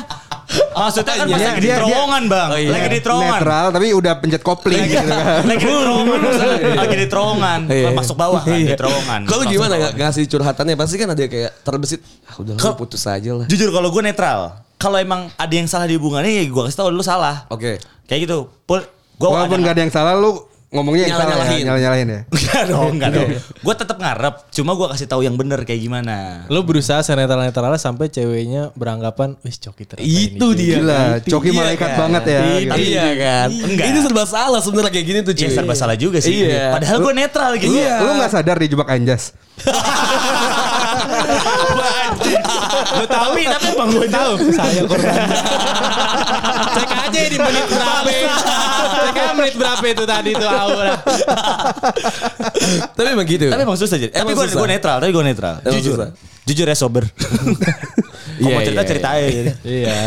maksudnya kan pas Dia- lagi di dia- terowongan bang. Oh, iya. Lagi di terowongan. Netral tapi udah pencet kopling gitu kan. *laughs* lagi di terowongan *laughs* maksudnya lagi di terowongan Iya. masuk bawah kan di Iya. terowongan Kalau gimana nggak ngasih curhatannya pasti kan ada kayak terbesit. Ah udah Kalau- putus aja lah. jujur kalau gue netral kalau emang ada yang salah di hubungannya ya gue kasih tau lu salah Oke. kayak gitu pul gue Walaupun gak ada yang salah lu ngomongnya yang salah Nyala-nyalahin. ya, nyala-nyalahin *laughs* ya. Enggak dong, enggak dong. Gue tetap ngarep, cuma gue kasih tahu yang bener kayak gimana. Lu berusaha senetral-netralnya sampai ceweknya beranggapan, wih coki ternyata ini Itu gini." dia. Gila, Coki Iya malaikat kan? banget ya. Iya, gitu. iya kan. Enggak. Ini serba salah sebenarnya kayak gini tuh cuy. Iya serba salah juga sih. Iya. Padahal gue netral gitu. Iya. Lu gak sadar dijebak Anjas? *laughs* Lu tahu tapi tapi bang gue tahu. Saya korban. *laughs* Cek aja di menit berapa. Aja menit berapa itu tadi tuh aura. Tapi emang gitu. Tapi emang susah jadi. Tapi Emang gue gue netral, tapi gue netral. Jujur. Jujur ya sober. *laughs* Kalau Iya, mau cerita iya, cerita aja. jadi. Iya.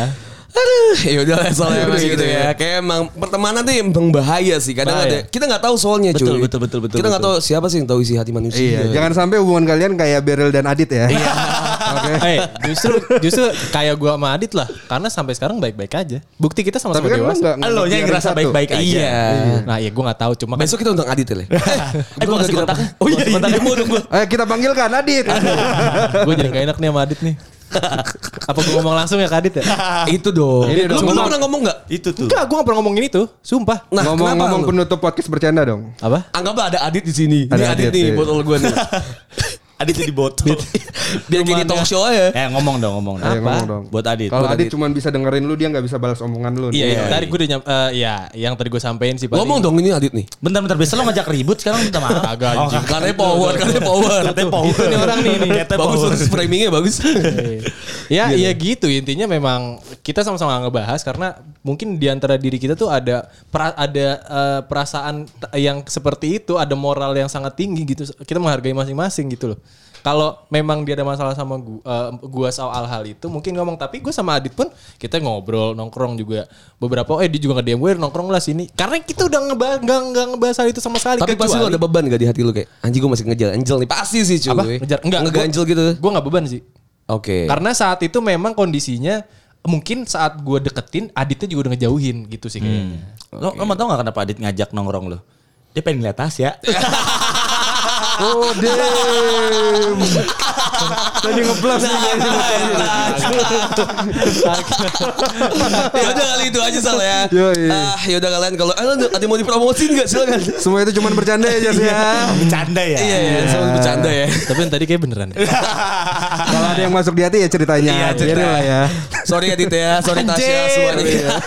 Aduh, ya udah lah soalnya emang gitu gitu ya. ya. Kayak emang pertemanan tuh emang bahaya sih. Kadang Bahaya. ada kita nggak tahu soalnya cuy. Betul, betul, betul, betul, Kita nggak tahu siapa sih yang tahu isi hati manusia. Iya, jangan sampai hubungan kalian kayak Beryl dan Adit ya. Iya. *laughs* Oke. *laughs* Eh, justru justru kayak gua sama Adit lah, karena sampai sekarang baik-baik aja. Bukti kita sama-sama kan dewasa. enggak Lo yang ngerasa baik-baik aja. Iya. Nah, ya gua nggak tahu cuma kan Besok kita undang Adit ya. Le. *laughs* Eh gue kasih kontaknya. Oh iya, iya, mau dong gua. Eh kita panggilkan Adit. gue jadi gak enak nih sama Adit nih. *laughs* Apa gue ngomong langsung ya ke Adit ya? *laughs* Itu dong. Ini Lu dong. belum pernah ngomong nggak? Itu tuh. Enggak, gue gak pernah ngomongin itu. Sumpah. Nah, Ngomong-ngomong kenapa lu? penutup podcast bercanda dong. Apa? Anggaplah ada Adit di sini. Ada Ini Adit, Adit, nih iya. botol gue nih. *laughs* Adit jadi botol. Biar kayak talk show aja. Eh ngomong dong, ngomong dong. Ayo ngomong dong. Buat Adit. Kalau Adit Adit. cuma bisa dengerin lu dia nggak bisa balas omongan lu. Iya, Iya, iya. tadi iya. gue udah nyam, eh, ya, yang tadi gue sampein sih. Ngomong dong ini Adit nih. Bentar-bentar biasa lo ngajak ribut sekarang minta maaf. *laughs* Agak Oh. Katanya power, katanya power. Katanya power. Itu nih orang nih. Katanya Bagus framingnya bagus. ya, ya gitu. Intinya memang kita sama-sama ngebahas karena mungkin di antara diri kita tuh ada pra- ada eh, perasaan yang seperti itu, ada moral yang sangat tinggi gitu. Kita menghargai masing-masing gitu loh. Kalau memang dia ada masalah sama gua, eh, gua soal hal itu, mungkin ngomong. Tapi gue sama Adit pun kita ngobrol, nongkrong juga. Beberapa, eh dia juga nge-DM gue nongkrong lah sini. Karena kita udah ngebahas, nggak nggak ngebahas hal itu sama sekali. Tapi pasti lu ada beban gak di hati lu kayak anjing gue masih ngejar Angel nih. Pasti sih cuy. apa? Ngejar? Enggak. Ngeganjel gitu. Gue nggak beban sih. Oke. Karena saat itu memang kondisinya mungkin saat gue deketin Aditnya juga udah ngejauhin gitu sih kayaknya. Lo, lo mau tau gak kenapa Adit ngajak nongkrong lo? Dia pengen lihat tas ya. *laughs* Oh damn. Tadi ngeblas nih kayaknya. *laughs* ya udah kali itu aja Sal ya. Yoi. Ah, ya udah kalian kalau ah, ada mau dipromosin enggak silakan. Semua itu cuma bercanda aja sih ya. Bercanda ya. Iya, iya, sama bercanda ya. Tapi yang tadi kayak beneran. ya. *laughs* Kalau ada yang masuk di hati ya ceritanya. Iya, cerita. Lah ya. Sorry ya Tite ya, sorry Tasya semuanya.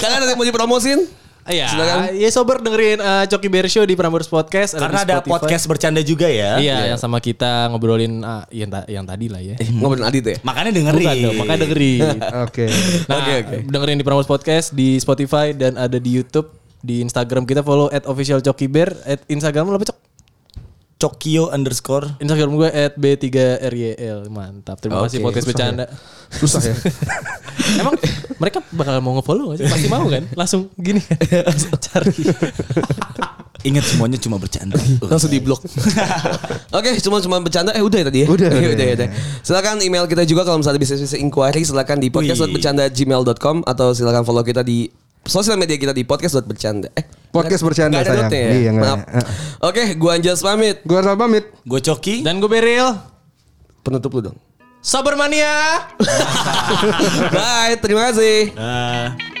Kalian ada yang mau dipromosin? Iya, Silakan. ya sober dengerin uh, Coki Bear Show di Prambors Podcast. Karena ada Spotify. podcast bercanda juga ya. Iya, yang sama kita ngobrolin ah, yang, ta- yang tadi lah ya. Ngobrolin Adit ya? Makanya dengerin. Bukan dong, makanya dengerin. *laughs* Oke. Nah, Oke, oke. dengerin di Prambors Podcast di Spotify dan ada di YouTube. Di Instagram kita follow at official Coki Bear. At Instagram lo apa cok? Cokio underscore. Instagram gue at B3RYL. Mantap. Terima kasih Oke, podcast susah bercanda. *laughs* Susah ya. *laughs* Emang mereka bakal mau nge-follow gak sih? Pasti mau kan? Langsung gini. *laughs* Cari. Ingat semuanya cuma bercanda. Langsung di blok. Oke, cuma cuma bercanda. Eh udah ya tadi ya? Udah, udah. udah, udah. Silakan email kita juga kalau misalnya bisa bisa inquiry silakan di podcast.bercanda@gmail.com atau silakan follow kita di sosial media kita di podcast.bercanda. Eh, Podcast bercanda, ada sayang. ya? Iya, Maaf. ada. Oke, gua Anjas pamit. Gua harus pamit. Gue Coki. Dan gue Beril. Penutup lu dong. Sober mania. *laughs* Bye, terima kasih. Ah.